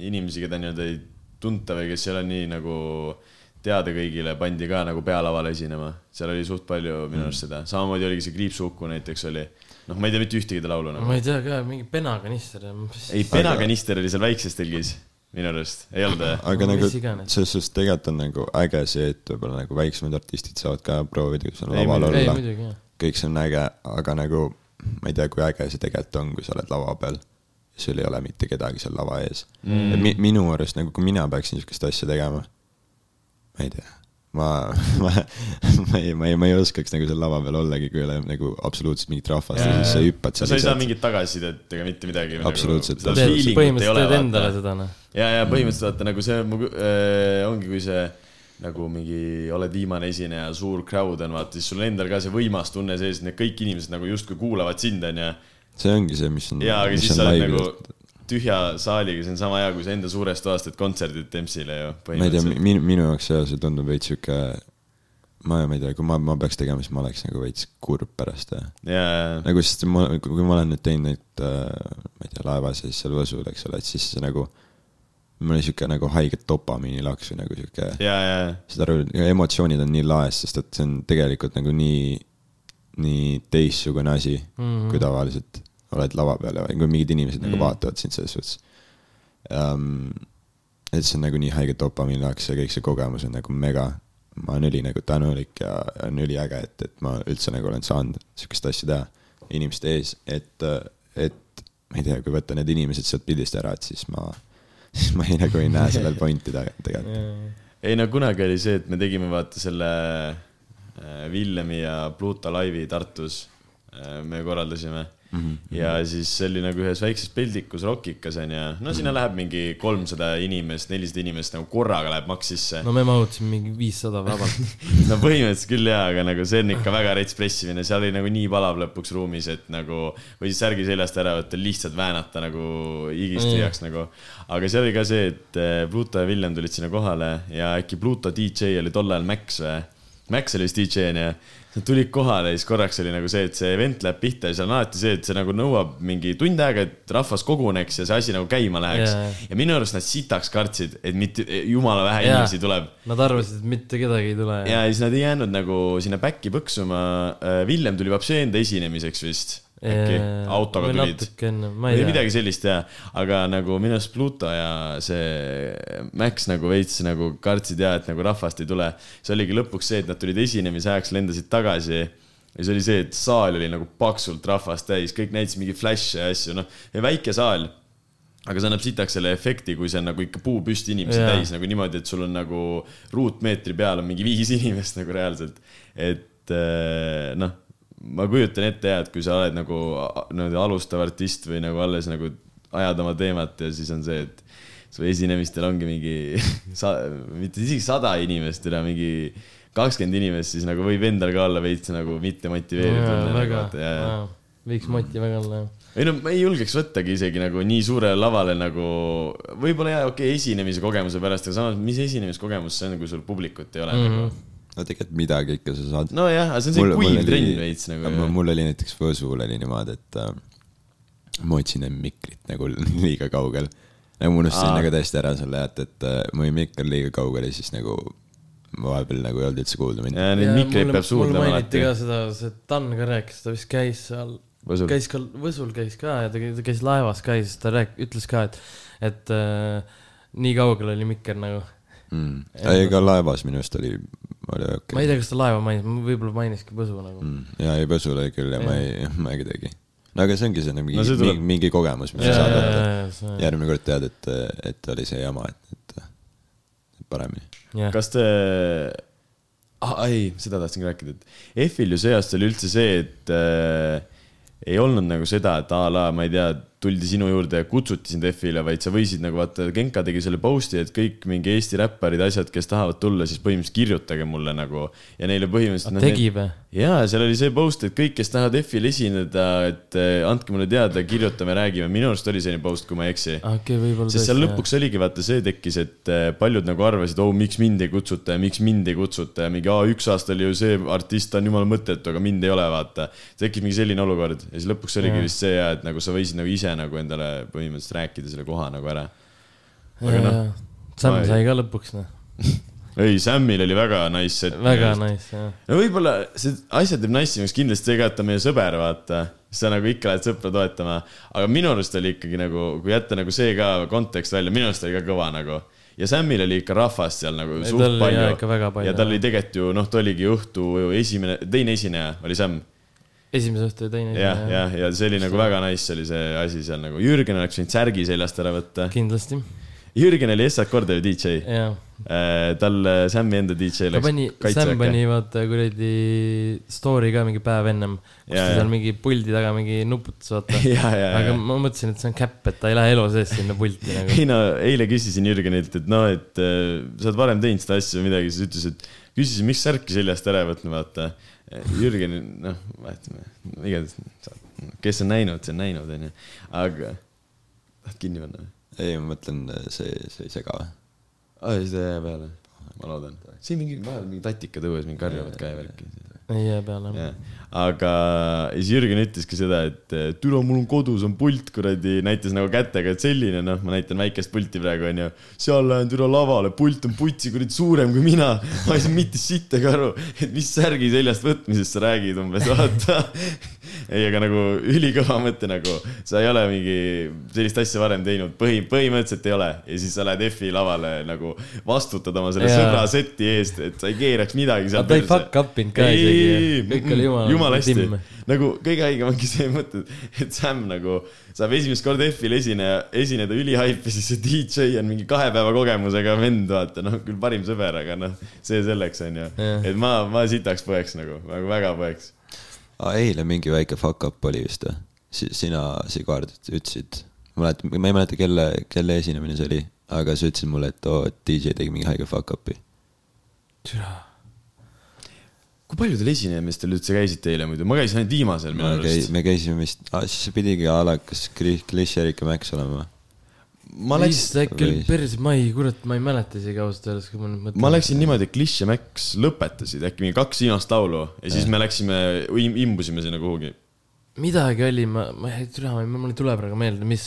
inimesi, keda nii-öelda ei tunta või kes ei ole nii nagu teada kõigile, pandi ka nagu pealavale esinema. seal oli suht palju minu arust seda, samamoodi oligi see Kriipsu Uku näiteks oli. noh, ma ei tea mitte ühtegi laulu nagu ma. ei tea ka, mingi penaganister ei, penakanister oli seal väikses telgis minu arust, ei olnud või? aga nagu selles suhtes tegelikult on nagu äge see, et võib-olla nagu väiksemad artistid saavad ka proovida, kui seal Ei, laval olla. kõik see on äge, aga nagu ma ei tea, kui äge see tegelikult on, kui sa oled lava peal. sul ei ole mitte kedagi seal lava ees mm.. Mi, minu arust nagu, kui mina peaksin niisugust asja tegema, ma ei tea, ma, ma, ma ei, ma ei, ma ei oskaks nagu seal lava peal ollagi, kui ei ole nagu absoluutselt mingit rahvast ja siis sa hüppad sa seal ei saa mingit tagasisidet ega mitte midagi. Absoluutselt. Nagu, ei põhimõtteliselt ole, teed endale seda noh. ja, ja põhimõtteliselt vaata nagu see mu, äh, ongi, kui see nagu mingi oled viimane esineja, suur crowd on, vaata siis sul endal ka see võimas tunne sees, et need kõik inimesed nagu justkui kuulavad sind, onju. see ongi see, mis on. ja, aga siis sa oled nagu tühja saaliga, see on sama hea, kui sa enda suurest toast teed kontserdit Tempsile ju. ma ei tea, minu, minu jaoks jah, see tundub veits sihuke, ma, ma ei tea, kui ma, ma peaks tegema, siis ma oleks nagu veits kurb pärast ja ja, ja, nagu sest ma, kui ma olen nüüd teinud neid äh,, ma ei tea, laevas ja siis seal Võsul, eks ole, et siis see nagu, mul oli sihuke nagu haige dopamiinilaks või nagu sihuke, ja, ja, saad aru, emotsioonid on nii laes, sest et see on tegelikult nagu nii, nii teistsugune asi mm, -hmm. kui tavaliselt oled lava peal ja kui mingid inimesed mm -hmm. nagu vaatavad sind selles suhtes um,. et see on nagu nii haige dopamiinilaks ja kõik see kogemus on nagu mega ma olen üli nagu tänulik ja on üliäge, et, et ma üldse nagu olen saanud sihukest asja teha inimeste ees, et, et ma ei tea, kui võtta need inimesed sealt pildist ära, et siis ma, siis ma ei nagu ei näe sellel pointi tegelikult. ei no kunagi oli see, et me tegime vaata selle äh, Villemi ja Pluto laivi Tartus. me korraldasime mm. Mhm. -hmm. ja siis see oli nagu ühes väikses peldikus Rockikas onju, no sinna läheb mingi kolmsada inimest, nelisada inimest nagu korraga läheb maks sisse no me mahutasime mingi viissada vabalt. no põhimõtteliselt küll jaa, aga nagu see on ikka väga rets pressimine, seal oli nagu nii palav lõpuks ruumis, et nagu või siis särgi seljast ära võtta, lihtsalt väänata nagu higist Mm. tühjaks nagu. aga seal oli ka see, et eh, Pluto ja Villem tulid sinna kohale ja äkki Pluto DJ oli tol ajal Max või? Max oli vist DJ onju. Nad tulid kohale ja siis korraks oli nagu see, et see event läheb pihta ja seal on alati see, et see nagu nõuab mingi tund aega, et rahvas koguneks ja see asi nagu käima läheks Jaa. ja minu arust nad sitaks kartsid, et mitte, jumala vähe Jaa. inimesi tuleb Nad arvasid, et mitte kedagi ei tule. ja siis nad ei jäänud nagu sinna back'i põksuma. Villem tuli vapsi enda esinemiseks vist. Äkki autoga või tulid. natuke enne, ma ei või tea. midagi sellist ja, aga nagu minu arust Pluto ja see Max nagu veits nagu kartsid ja, et nagu rahvast ei tule. see oligi lõpuks see, et nad tulid esinemise ajaks, lendasid tagasi ja see oli see, et saal oli nagu paksult rahvast täis, kõik näitasid mingeid flash'e ja asju, noh, väike saal aga see annab sitaks selle efekti, kui see on nagu ikka puupüsti inimesi Jaa. täis nagu niimoodi, et sul on nagu ruutmeetri peal on mingi viis inimest nagu reaalselt. et eh, noh, ma kujutan ette ja, et kui sa oled nagu a- niimoodi alustav artist või nagu alles nagu ajad oma teemat ja siis on see, et su esinemistel ongi mingi mitte isegi sada inimest, üle mingi kakskümmend inimest, siis nagu võib endal ka olla veits nagu mitte motiveeritud. väga, võiks moti väga olla, jah. ei no ma ei julgeks võttagi isegi nagu nii suurele lavale nagu, võib-olla jaa, okei okay,, esinemise kogemuse pärast, aga samas, mis esinemiskogemus see on, kui sul publikut ei ole mm. -hmm. No tegelikult midagi ikka sa saad. nojah, aga see on see kuiv trend veits nagu. mul oli näiteks Võsul oli niimoodi, et äh, ma otsin end mikrit nagu liiga kaugel. nagu ma unustasin nagu täiesti ära selle, et, et äh, mu mikker liiga kaugel ja siis nagu vahepeal nagu ei olnud üldse kuulda mind. ja neid mikreid peab suudlema mul mainiti alati ka. seda, see Dan ka rääkis, ta vist käis seal, Võsul. käis ka Võsul käis ka ja ta käis, laevas ka ja siis ta rääk-, ütles ka, et, et äh, nii kaugel oli mikker nagu. mm.. ei, ka laevas minu arust oli, oli okei ma ei tea, kas ta laeva mainis, võib-olla mainiski Võsu nagu mm.. mm.. ja ei, Võsul oli küll ja ma ei, ma ei kuidagi. no aga see ongi see mingi No see tuleb- mingi, mingi kogemus, mis ja, sa saad ja, võtta. ja, ja, järgmine kord tead, et, et oli see jama, et, et et paremini. ja, kas te ah,, ei, seda tahtsingi rääkida, et F-il ju see aasta oli üldse see, et äh, ei olnud nagu seda, et a la, ma ei tea, tuldi sinu juurde ja kutsuti sind F-ile, vaid sa võisid nagu vaata, Genka tegi selle post'i, et kõik mingi Eesti räpparid, asjad, kes tahavad tulla, siis põhimõtteliselt kirjutage mulle nagu ja neile põhimõtteliselt. tegi või? jaa, seal oli see post, et kõik, kes tahavad F-il esineda, et eh, andke mulle teada, kirjutame, räägime, minu arust oli selline post, kui ma ei eksi. võib-olla sest seal lõpuks oligi vaata see tekkis, et eh, paljud nagu arvasid, oh miks mind ei kutsuta ja miks mind ei kutsuta ja mingi, aa üks aasta oli ju see artist on jumala mõttetu, aga mind ei ole, vaata. tekkis mingi selline olukord ja siis lõpuks oligi Jaa. vist see ja et nagu sa võisid nagu ise nagu endale põhimõtteliselt rääkida selle koha nagu ära. aga noh, Sam sai ka lõpuks, noh. ei Samil oli väga nice set. väga nice, jah. no võib-olla see asja teeb nassimaks kindlasti see ka, et ta on meie sõber, vaata. sa nagu ikka lähed sõpra toetama, aga minu arust oli ikkagi nagu, kui jätta nagu see ka kontekst välja, minu arust oli ka kõva nagu. ja Samil oli ikka rahvast seal nagu Ei, suht palju jaa ikka väga palju, ja tal oli tegelikult ju noh, ta oligi õhtu esimene, teine esineja oli Sam. esimese õhtu ja teine. jah, jah, ja see oli nagu väga nice oli see asi seal nagu, Jürgen oleks võinud särgi seljast ära võtta. kindlasti, Jürgen oli Essak Korda ju DJ, jaa. tal äh, Sammi enda DJ läks pani, Sam pani vaata kuradi story ka mingi päev ennem, kus Jaa, ta seal mingi puldi taga mingi nuputas, vaata. ja, ja, aga ja. ma mõtlesin, et see on käpp, et ta ei lähe elu sees sinna pulti nagu. ei no eile küsisin Jürgenilt, et noh, et äh, sa oled varem teinud seda asja või midagi, siis ütles, et küsisin, miks särki seljast ära ei võtnud, vaata. Jürgen, noh, vaatame, igatahes, kes on näinud, see on näinud, onju, aga tahad kinni panna või? ei, ma mõtlen, see, see ei sega või? aa, siis ta jääb peale, ma loodan. siin mingi, vahel mingi tatikad õues mingi karjuvad ka ja värki. ei jää peale. aga siis Jürgen ütleski seda, et eh, türa, mul on kodus on pult kuradi, näitas nagu kätega, et selline noh, ma näitan väikest pulti praegu onju. seal lähen türa lavale, pult on putsi kuradi suurem kui mina. ma ei saa mitte sittagi aru, et mis särgi seljast võtmisest sa räägid umbes, vaata. ei, aga nagu ülikõva mõte nagu, sa ei ole mingi sellist asja varem teinud, põhi, põhimõtteliselt ei ole ja siis sa lähed F-i lavale nagu vastutad oma selle Jaa. sõbra seti eest, et sa ei keeraks midagi seal ta ei fuck up inud ka isegi. kõik oli jumala. jumala hästi. nagu kõige haigem ongi see mõte, et Sam nagu saab esimest korda F-il esineja, esineda ülihaipi, siis see DJ on mingi kahe päeva kogemusega vend, vaata, noh, küll parim sõber, aga noh, see selleks, onju. Jah. et ma, ma sitaks põeks nagu, nagu väga põeks. Eile mingi väike fuck up oli vist või? sina, Sigvard, ütlesid, ma mäletan, ma ei mäleta, kelle, kelle esinemine see oli, aga sa ütlesid mulle, et oo, et DJ tegi mingi haige fuck up'i. kui paljudel esinemistel üldse käisite eile muidu, ma käisin ainult viimasel minu arust. me käisime vist, siis see pidigi a la kas Kri- Kliš, Erik ja Max olema. Ma läksin, vist äkki oli päris, ma ei, kurat, ma ei mäleta isegi ausalt öeldes, kui ma nüüd mõtlen. ma läksin niimoodi, et Kliš ja Max lõpetasid äkki mingi kaks viimast laulu ja siis me läksime, imbusime sinna kuhugi. midagi oli, ma, ma ei tea, mul ei tule praegu meelde, mis.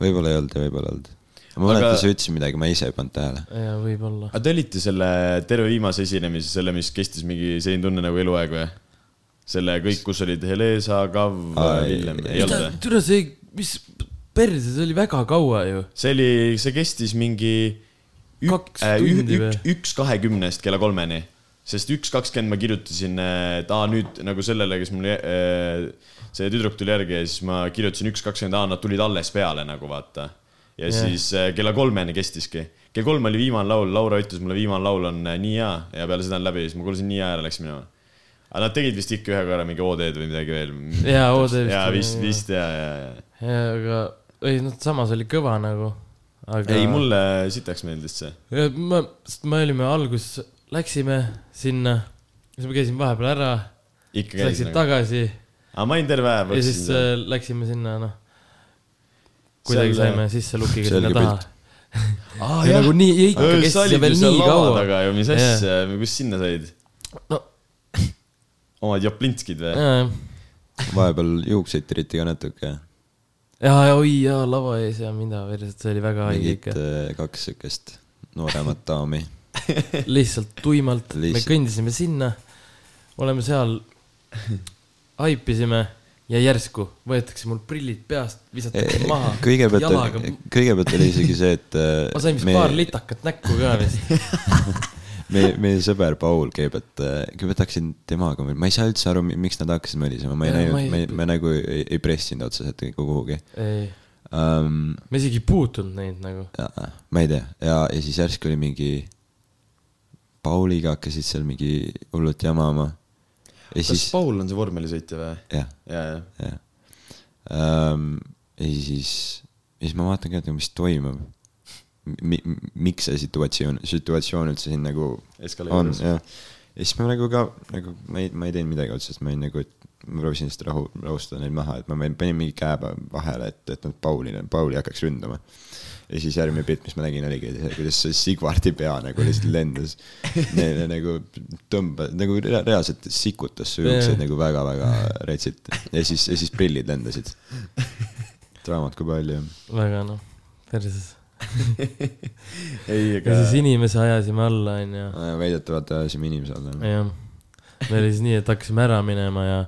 võib-olla ei olnud ja võib-olla ei olnud. ma Aga- mäletan, sa ütlesid midagi, ma ise ei pannud tähele. jaa, võib-olla. aga te olite selle terve viimase esinemise, selle, mis kestis mingi selline tunne nagu eluaeg või? selle kõik, kus olid Helesa, Kav, Villem, ei- olnud või? tule see, mis perse, see oli väga kaua ju. see oli, see kestis mingi ük, äh, ük, üks kahekümnest kella kolmeni. sest üks kakskümmend ma kirjutasin, et aa nüüd nagu sellele, kes mul äh, see tüdruk tuli järgi ja siis ma kirjutasin üks kakskümmend, aa nad tulid alles peale nagu vaata. ja yeah. siis äh, kella kolmeni kestiski. kell kolm oli viimane laul, Laura ütles mulle, viimane laul on äh, Nii hea ja peale seda on läbi, siis ma kuulasin Nii hea ära, läks minema. aga nad tegid vist ikka ühe korra mingi OD-d või midagi veel. Jaa, OD vist jaa, vist, vist ja, ja, ja. jaa, aga, ei noh, samas oli kõva nagu. aga. ei, mulle sitaks meeldis see. ma, sest me olime alguses, läksime sinna, siis ma käisin vahepeal ära, ikka läksid nagu. tagasi aga ma olin terve päev. ja siis äh, läksime sinna, noh. kuidagi Seal- saime sisse lukiga sinna taha aa ja nagu nii, ikka sa kestis ja veel nii kaua. taga ju, mis asja, kus sinna said? no omad Joplinskid või? vahepeal juukseid tiriti ka natuke. jaa, ja oi jaa, lava ees ja mida veres, see oli väga haige ikka. äh, kaks siukest nooremat daami. lihtsalt tuimalt, me Lihtsalt. kõndisime sinna, oleme seal, haipisime ja järsku võetakse mul prillid peast, visatakse maha. kõigepealt kõigepealt oli isegi see, et äh, ma sain vist paar litakat näkku ka vist. meie, meie sõber Paul käib, et kõigepealt hakkasin temaga, ma ei saa üldse aru, miks nad hakkasid mölisema, ma ei ma näinud, ei- me, me nagu ei, ei pressinud otseselt kuhugi ei, um,. ma isegi ei puutunud neid nagu. ma ei tea ja, ja siis järsku oli mingi, Pauliga hakkasid seal mingi hullult jamama. ja kas siis, Paul on see vormelisõitja või? jah, ja, ja. jah um,. ja siis, ja siis ma vaatan ka, et mis toimub mi,. miks see situatsioon, situatsioon üldse siin nagu on, jah. ja siis ma nagu ka nagu ma ei, ma ei teinud midagi otseselt, ma olin nagu, et ma proovisin lihtsalt rahu, rahustada neid maha, et ma panin mingi käe vahele, et, et nad Pauli, Pauli hakkaks ründama. ja siis järgmine pilt, mis ma nägin, oligi see, kuidas see Sigvardi pea nagu lihtsalt lendas. Neile nagu tõmba-, nagu rea- reaalselt sikutas su juukseid nagu väga-väga retsilt ja siis, ja siis prillid lendasid. draamat kui palju. väga noh, perses. ei, ja aga siis inimese ajasime alla, onju. väidetavalt ajasime inimese alla. jah, meil oli siis nii, et hakkasime ära minema ja,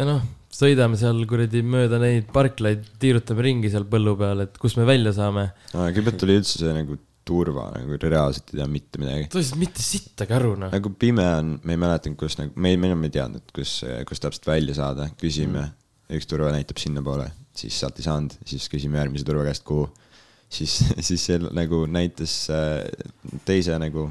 ja noh, sõidame seal kuradi mööda neid parklaid, tiirutame ringi seal põllu peal, et kus me välja saame. kõigepealt oli üldse see nagu turva nagu reaalselt ei tea mitte midagi. ta lihtsalt mitte sittagi aru noh. nagu pime on, me ei mäletanud, kus nagu, me ei, me enam ei teadnud, kus, kus täpselt välja saada, küsime mm., üks turva näitab sinnapoole, siis sealt ei saanud, siis küsime järgmise turva käest, kuhu. siis, siis see nagu näitas äh, teise nagu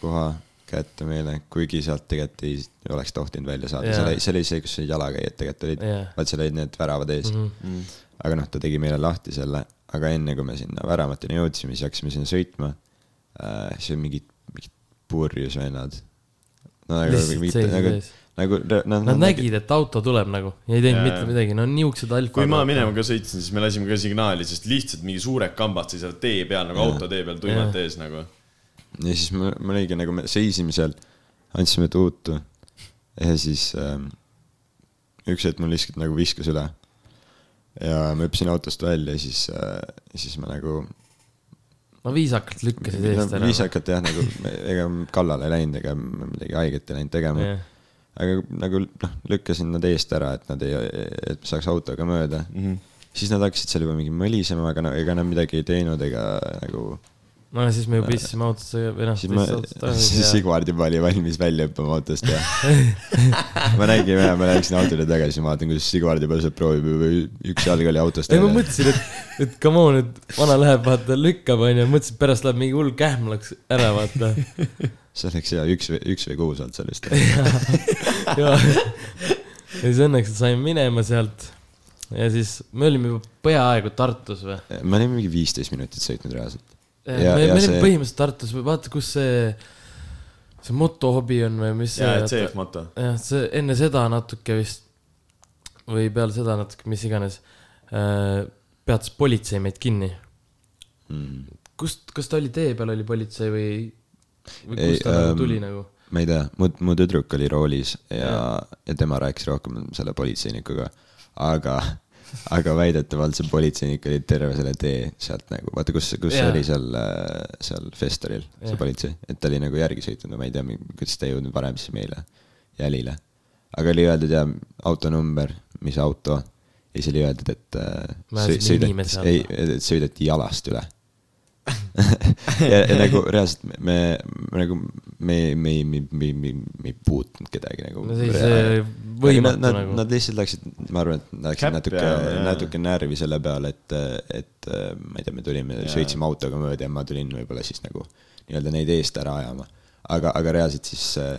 koha kätte meile, kuigi sealt tegelikult ei oleks tohtinud välja saada yeah., see oli, see oli see, kus olid jalakäijad tegelikult olid yeah., vaat seal olid need väravad ees mm. -hmm. aga noh, ta tegi meile lahti selle, aga enne kui me sinna väravateni jõudsime, siis hakkasime sinna sõitma äh,. siis olid mingid, mingid purjus vennad. no nagu, Lihtsalt nagu, seisid nagu ees., nagu no, Nad nägid, et auto tuleb nagu ja ei teinud Jaa. mitte midagi, no niisugused alfad. kui ma minema ka sõitsin, siis me lasime ka signaali, sest lihtsalt mingi suured kambad seisavad tee peal nagu autotee peal tuimalt ees nagu. ja siis me, me oligi nagu, me seisime seal, andsime tuutu ja siis ähm, üks hetk mul lihtsalt nagu viskas üle. ja ma hüppasin autost välja ja siis äh,, siis ma nagu. no viisakalt lükkasid eest ära. viisakalt jah, nagu ega kallale ei läinud ega midagi haiget ei läinud tegema. Aga nagu noh, lükkasin nad eest ära, et nad ei, et saaks autoga mööda mm. -hmm. siis nad hakkasid seal juba mingi mõlisema, aga no ega nad midagi ei teinud ega nagu. No siis me juba istusime autosse või noh, siis ma, siis Sigvard juba oli valmis välja hüppama autost ja ma nägin ja ma läksin autole tagasi, vaatan, kuidas Sigvard juba sealt proovib juba üks jalg oli autost ei, ma mõtlesin, et, et come on, et vana läheb, vaata, lükkab, onju, mõtlesin, et pärast läheb mingi hull kähm läks ära, vaata. see oleks hea, üks või, üks või kuus olnud sellest. ja siis õnneks saime minema sealt ja siis me olime juba peaaegu Tartus või? me olime mingi viisteist minutit sõitnud reaalselt. me, Ja- me ja olime see- põhimõtteliselt Tartus, vaata, kus see, see motohobi on või mis jaa, et see moto. jah, see enne seda natuke vist või peale seda natuke, mis iganes äh,, peatas politsei meid kinni. Mm. kust, kas ta oli tee peal, oli politsei või, või Ei, kust ta nagu ähm, tuli nagu? ma ei tea, mu, mu tüdruk oli roolis ja, ja tema rääkis rohkem selle politseinikuga, aga, aga väidetavalt see politseinik oli terve selle tee sealt nagu, vaata kus, kus yeah. oli seal, seal Festoril, see Jah. politsei, et ta oli nagu järgi sõitnud, ma ei tea, kuidas ta ei jõudnud varem siis meile jälile. aga oli öeldud ja auto number, mis auto ja siis oli öeldud, et äh, alla. ei, et sõideti jalast üle ja, ja nagu reaalselt me, me, nagu me, me, me, me, me, me ei puutnud kedagi nagu. no see, see võimatu nad, nagu. Nad lihtsalt läksid, ma arvan, et läksid Käpp natuke natuke närvi selle peale, et, et äh, ma ei tea, me tulime, sõitsime autoga mööda ja ma tulin võib-olla siis nagu nii-öelda neid eest ära ajama. aga, aga reaalselt siis äh,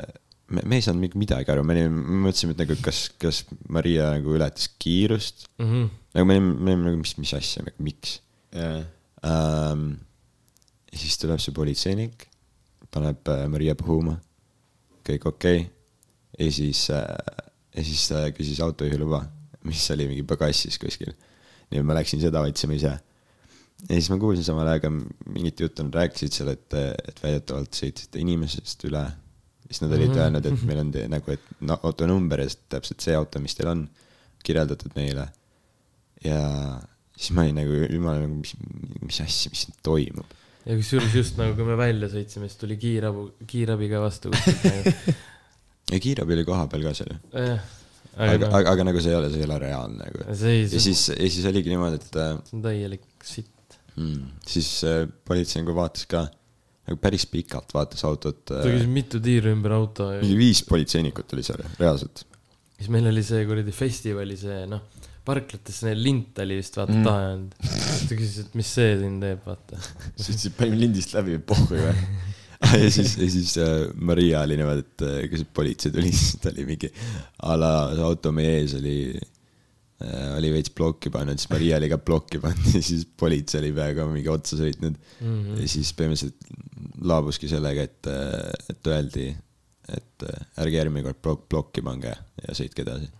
me, me ei saanud midagi aru, me olime, me mõtlesime, et nagu kas, kas Maria nagu ületas kiirust. mm. -hmm. nagu me olime, me olime nagu, mis, mis asja, miks jaa. ähm,. Ja siis tuleb see politseinik, paneb äh, Maria puhuma, kõik okei okay.. ja siis äh,, ja siis ta küsis autojuhi luba, mis oli mingi pagassis kuskil. nii et ma läksin seda otsima ise. ja siis ma kuulsin samal ajal mingit juttu, nad rääkisid seal, et, et väidetavalt sõitsite inimesest üle. siis nad olid öelnud, et meil on te, nagu, et no, auto number ja täpselt see auto, mis teil on, kirjeldatud meile. ja siis ma olin nagu, jumal, nagu mis, mis asja, mis siin toimub ja kusjuures just nagu, kui me välja sõitsime, siis tuli kiirabi, kiirabi ka vastu nagu. ja kiirabi oli kohapeal ka seal ju. jah, aga, aga noh, aga, aga nagu see ei ole, see ei ole reaalne nagu. see ja see siis, ja siis oligi niimoodi, et äh, on täielik sitt. mm, siis äh, politsei nagu vaatas ka nagu päris pikalt vaatas autot ta äh, küsis. mitu tiiru ümber auto ja mingi viis politseinikut oli seal reaalselt. siis meil oli see kuradi festivali see noh, parklates see lint oli vist vaata mm. taha jäänud. ta küsis, et mis see siin teeb, vaata. siis panime lindist läbi, pohhu ju. ja siis, ja siis äh, Maria oli niimoodi, et äh, kui see politsei tuli, siis ta oli mingi a la see auto meie ees oli äh, oli veits plokki pannud, siis Maria oli ka plokki pannud ja siis politsei oli peaaegu mingi otsa sõitnud mm. -hmm. ja siis põhimõtteliselt laabuski sellega, et, et öeldi, et äh, ärge järgmine kord plok-, plokki pange ja sõitke edasi.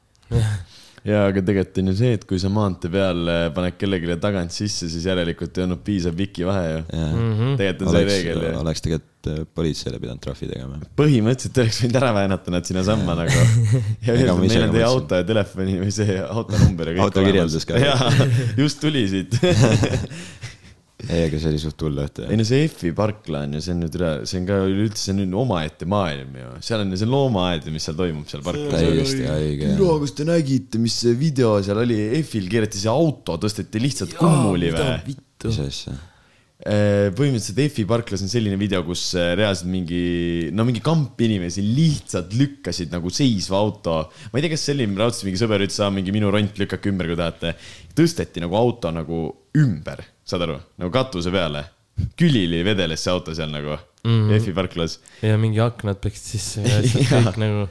jaa, aga tegelikult on ju see, et kui sa maantee peal äh, paned kellelegi tagant sisse, siis järelikult ei olnud piisav viki vahe ju. Mhm. tegelikult on see reegel ju. oleks tegelikult äh, politseile pidanud trahvi tegema. põhimõtteliselt oleks võinud ära väänata nad sinnasamma nagu. ja meil on teie mõtlesin. auto ja telefoni või see autonumber ja kõik. Autokirjeldus ka. jaa, just tuli siit. ei, aga see oli suht hull õhtu ei. no see F-i parkla on ju, see on nüüd üle, see on ka üleüldse, see on nüüd omaette maailm ju. seal on ju see loomaaed ja mis seal toimub seal parklas. täiesti haige. no kas te nägite, mis see video seal oli, F-il keerati see auto, tõsteti lihtsalt kummuli või? mis. asja? Põhimõtteliselt F-i parklas on selline video, kus äh, reaalselt mingi, no mingi kamp inimesi lihtsalt lükkasid nagu seisva auto. ma ei tea, kas selline raudselt mingi sõber ütles, mingi minu ront lükake ümber, kui tahate. tõsteti nagu auto nagu ümber, saad aru, nagu katuse peale. külili vedeles see auto seal nagu mm Mhm. -hmm. F-i parklas ja mingi aknad peksid sisse ja asjad kõik nagu.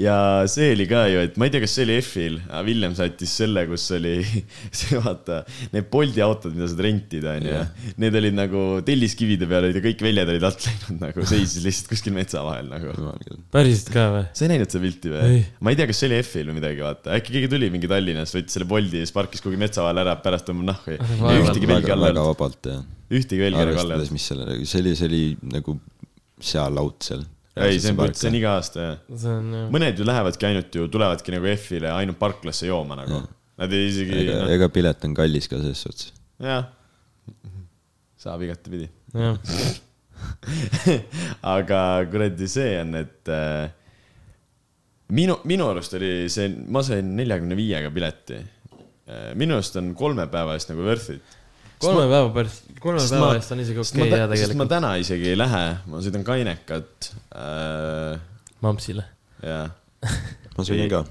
ja see oli ka ju, et ma ei tea, kas see oli F-il, aga Villem saatis selle, kus oli see vaata, need Bolti autod, mida saad rentida, onju. Need olid nagu telliskivide peal olid ja kõik väljad olid alt läinud nagu, seisis lihtsalt kuskil metsa vahel nagu. päriselt ka või? sa ei näinud seda pilti või? ma ei tea, kas see oli F-il või midagi, vaata, äkki keegi tuli mingi Tallinnast, võttis selle Bolti ja siis parkis kuhugi metsa vahele ära, pärast tõmbab nahku ja ühtegi väga, alla ei väga olnud, vabalt ja ühtegi velgi alla ei arvestades, mis selle, see oli, see oli nagu seal laudselt. ei, see on, see on iga aasta jah. see on jah. mõned ju lähevadki ainult ju, tulevadki nagu F-ile ainult parklasse jooma nagu. Nad ei isegi, ega, noh, ega pilet on kallis ka selles suhtes. jah, saab igatepidi. aga kuradi see on, et äh, minu, minu arust oli see, ma sain neljakümne viiega pileti. minu arust on kolme päeva eest nagu worth it. Kolme päeva pärast, kolme Sest päeva eest on isegi okei tä- jah sest ma tegelikult. täna isegi ei lähe, ma sõidan Kainekat äh,. mampsile. ja, ma sõin ka.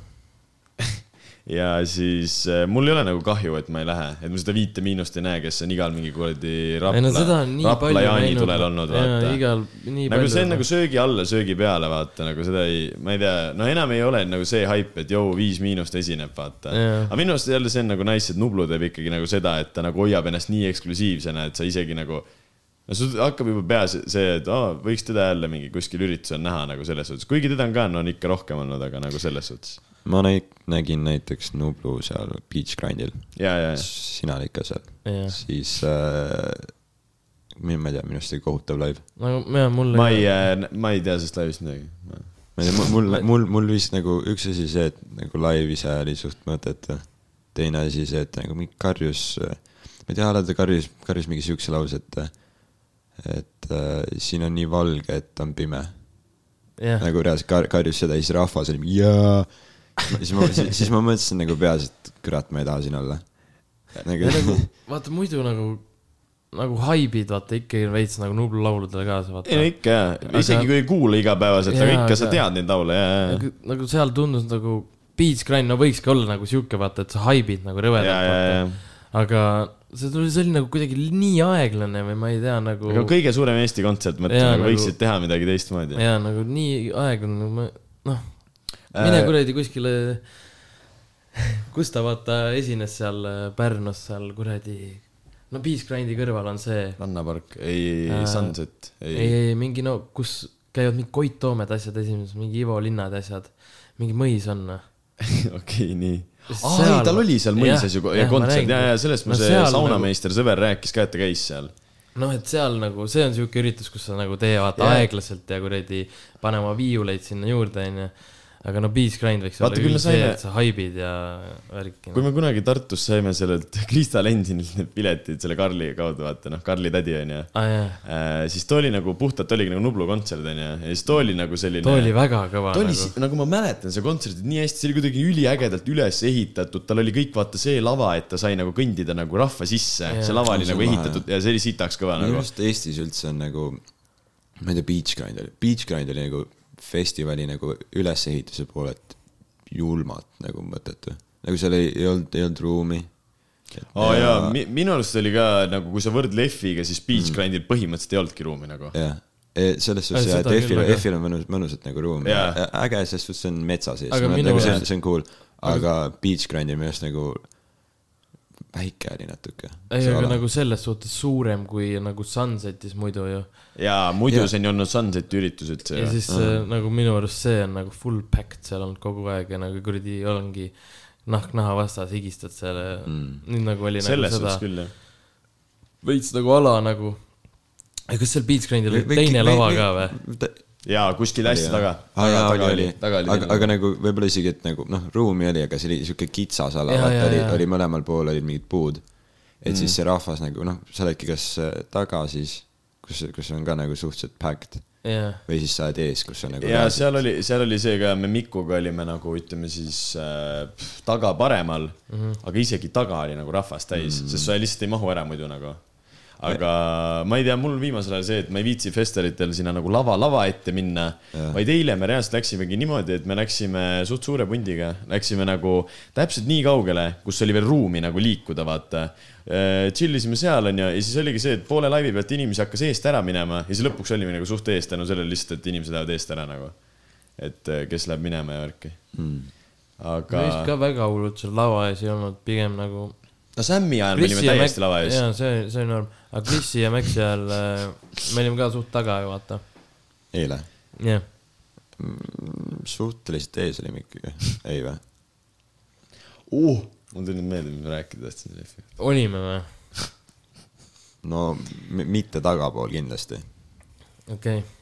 Ja siis äh, mul ei ole nagu kahju, et ma ei lähe, et ma seda viite miinust ei näe, kes on igal mingi kuradi ei no seda Rapla, on nii Rapla palju jaanitulel olnud, vaata. igal, nii nagu palju. see on nagu söögi alla, söögi peale, vaata nagu seda ei, ma ei tea, no enam ei ole nagu see haip, et jõu Viis Miinust esineb, vaata aga minu arust jälle see on nagu nice, et Nublu teeb ikkagi nagu seda, et ta nagu hoiab ennast nii eksklusiivsena, et sa isegi nagu no sul hakkab juba peas see, et aa, võiks teda jälle mingi kuskil üritusel näha nagu selles suhtes, kuigi teda on ka, no on ikka rohkem olnud, aga nagu selles suhtes. ma näit-, nägin näiteks Nublu seal Beach Grindil, ja, ja, ja sina olid ka seal, siis äh, minu, ma ei tea, minu arust oli kohutav live. nagu jah, mulle. ma ei, ma ei tea sellest laivist midagi. ma ei tea, mul, mul, mul vist nagu üks asi see, et nagu live ise oli suht mõttetu. teine asi see, et nagu mingi karjus, ma ei tea, alati karjus, karjus mingi siukse lause, et et äh, siin on nii valge, et on pime. jah, nagu reaalselt kar-, karjus seda ja siis rahvas oli jaa. siis ma, siis, ma mõtlesin nagu peas, et kurat, ma ei taha siin olla. nagu nagu vaata muidu nagu, nagu haibid, vaata ikkagi veits nagu Nublu lauludele kaasa, ei no vaata. ikka jaa, isegi kui ei kuula igapäevaselt, aga ikka sa aga- tead neid laule, jaa, jaa. nagu, nagu seal tundus nagu Beats Grind, no võikski olla nagu sihuke, vaata, et sa haibid nagu ja, rõvedalt, ja, ja vaata., aga see tuli, see oli nagu kuidagi nii aeglane või ma ei tea, nagu. aga kõige suurem Eesti kontsert, mõtle Jaa, nagu nagu- võiksid teha midagi teistmoodi. jaa, nagu nii aeglane, ma, noh, mine Äh, kuradi kuskile, kus ta vaata esines seal äh, Pärnus seal kuradi, no Beats Grindi kõrval on see, rannapark, ei Äh, Sunset, ei, ei. ei mingi no kus käivad mingi Koit Toomed asjad esimeses, mingi Ivo Linnad asjad, mingi mõis on. noh. okei, nii. aa, ei, tal oli seal mõisas ju kontsert ja, ja sellest mu No see seal saunameister sõber rääkis ka, et ta käis seal. noh, et seal nagu, see on siuke üritus, kus sa nagu tee vaata Jaa. aeglaselt ja kuradi pane oma viiuleid sinna juurde, onju. Aga no Beats Grind võiks Vaata, olla saime- et sa haibid ja värki kui. me kunagi Tartus saime sellelt Krista Lendinilt need piletid selle Karli kaudu, vaata noh, Karli tädi onju. aa jaa, siis too oli nagu puhtalt oligi nagu Nublu kontsert onju ja siis too oli nagu selline. too oli väga kõva ta oli nagu nagu..., ma mäletan seda kontserti nii hästi, see oli kuidagi üliägedalt üles ehitatud, tal oli kõik vaata see lava, et ta sai nagu kõndida nagu rahva sisse see lava oli See nagu ehitatud ja see oli sitaks kõva minu nagu. arust Eestis üldse on nagu, ma ei tea, Beach Grind oli, Beach Grind oli nagu festivali nagu ülesehituse poolelt julmalt nagu mõttetu. nagu seal ei, ei olnud, ei olnud ruumi. aa jaa, minu arust oli ka nagu, kui sa võrdled F-iga, siis Beach Grindil põhimõtteliselt ei olnudki ruumi nagu. jah, selles Äh, suhtes jah, seda et F-il küll,, aga- F-il on mõnus, mõnusalt nagu ruumi Jaa. ja äge, selles suhtes see on metsa sees, Aga nagu see on, see on cool, aga Beach Grindil minu arust nagu väike oli natuke. ei, aga nagu selles suhtes suurem kui nagu Sunsetis muidu ju. jaa, muidu on ju olnud Sunseti üritus üldse ja siis äh, nagu minu arust see on nagu full packed seal olnud kogu aeg ja nagu kuradi ongi nahk naha vastas, higistad seal ja Mm. nüüd nagu oli selles nagu suhtes seda küll jah. veits nagu ala nagu. kas seal Beats Grindil oli teine lava ka või?? jaa, kuskil hästi taga. aa jaa, taga oli, taga oli aga, aga nagu võib-olla isegi, et nagu noh, ruumi oli, aga see oli siuke kitsas ala, vaata oli, oli mõlemal pool olid mingid puud. et Mm. siis see rahvas nagu noh, sa oledki kas äh, taga siis, kus, kus on ka nagu suhteliselt packed jah, või siis sa oled ees, kus on nagu ja seal oli, seal oli see ka, me Mikuga olime nagu ütleme siis äh, taga paremal mm, -hmm. aga isegi taga oli nagu rahvast täis mm, -hmm. sest sa lihtsalt ei mahu ära muidu nagu. Aga ma ei tea, mul viimasel ajal see, et ma ei viitsi festivalitel sinna nagu lava, lava ette minna, vaid eile me reaalselt läksimegi niimoodi, et me läksime suht suure pundiga, läksime nagu täpselt nii kaugele, kus oli veel ruumi nagu liikuda, vaata. chill isime seal onju ja siis oligi see, et poole laivi pealt inimesi hakkas eest ära minema ja siis lõpuks olime nagu suht eest tänu sellele lihtsalt, et inimesed lähevad eest ära nagu. et eh, kes läheb minema ja värki mm.. aga meist ka väga hullult seal lava ees ei olnud, pigem nagu. no Sammi ajal me olime täiesti lava ees. jaa, see, see on norm, aga Krissi ja Maxi ajal äh, me olime ka suht taga ju vaata, eile? jah. suhteliselt ees olime ikkagi, ei või? uh,. mul tuli nüüd meelde, mis ma rääkida tahtsin. olime või? no mitte tagapool kindlasti. okei okay.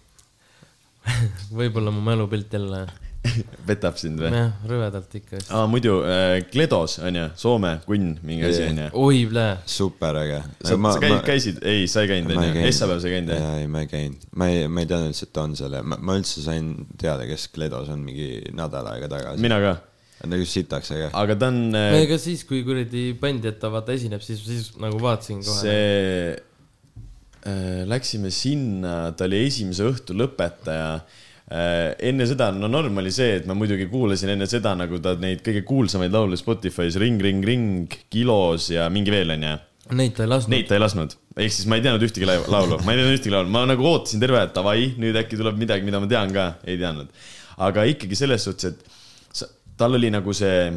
võib-olla mu mälupilt jälle, petab sind või? jah, rõvedalt ikka vist. aa, muidu äh, Kledos onju, Soome kunn, mingi asi onju. oi, plee. super äge. sa, sa käid, käisid, ei, sa ei käinud onju, Essapäeval sa ei käinud jah? jaa, ei ma ei käinud, ma ei, ma ei teadnud üldse, et on seal ja ma, ma üldse sain teada, kes Kledos on mingi nädal aega tagasi. mina ka, nagu sitaks äge. aga ta on äh, ega siis, kui kuradi bänd, et ta vaata esineb, siis, siis nagu vaatasin kohe. see äh,, läksime sinna, ta oli esimese õhtu lõpetaja. Enne seda, no norm oli see, et ma muidugi kuulasin enne seda nagu ta neid kõige kuulsamaid laule Spotify's Ring, Ring, Ring, Kilos ja mingi veel onju. Neid ta ei lasknud. Neid ta ei lasknud, ehk siis ma ei teadnud ühtegi laulu, ma ei teadnud ühtegi laulu, ma nagu ootasin terve aeg, davai, nüüd äkki tuleb midagi, mida ma tean ka, ei teadnud. aga ikkagi selles suhtes, et tal oli nagu see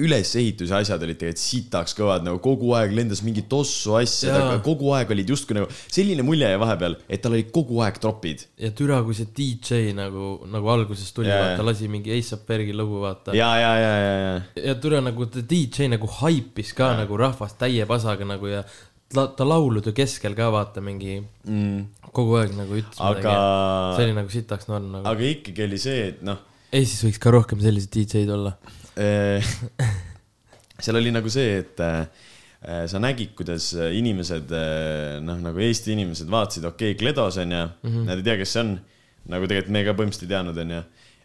ülesehituse asjad olid tegelikult sitaks kõvad, nagu kogu aeg lendas mingi tossu asja, kogu aeg olid justkui nagu selline mulje jäi vahepeal, et tal olid kogu aeg tropid. ja türa, kui see DJ nagu, nagu alguses tuli vaata, lasi mingi A$AP Bergi lugu, vaata. ja, ja, ja, ja, ja. ja türa nagu ta DJ nagu haipis ka ja. nagu rahvast täie pasaga nagu ja ta, ta laulude keskel ka vaata mingi mm.. kogu aeg nagu ütles Aga- midagi. see oli nagu sitaks norm nagu. aga ikkagi oli see, et noh Eestis võiks ka rohkem selliseid DJ-d olla. Eh, seal oli nagu see, et äh, sa nägid, kuidas inimesed, noh, nagu Eesti inimesed vaatasid, okei okay,, Kledos onju mm, -hmm. nad ei tea, kes see on. nagu tegelikult me ka põhimõtteliselt ei teadnud, onju.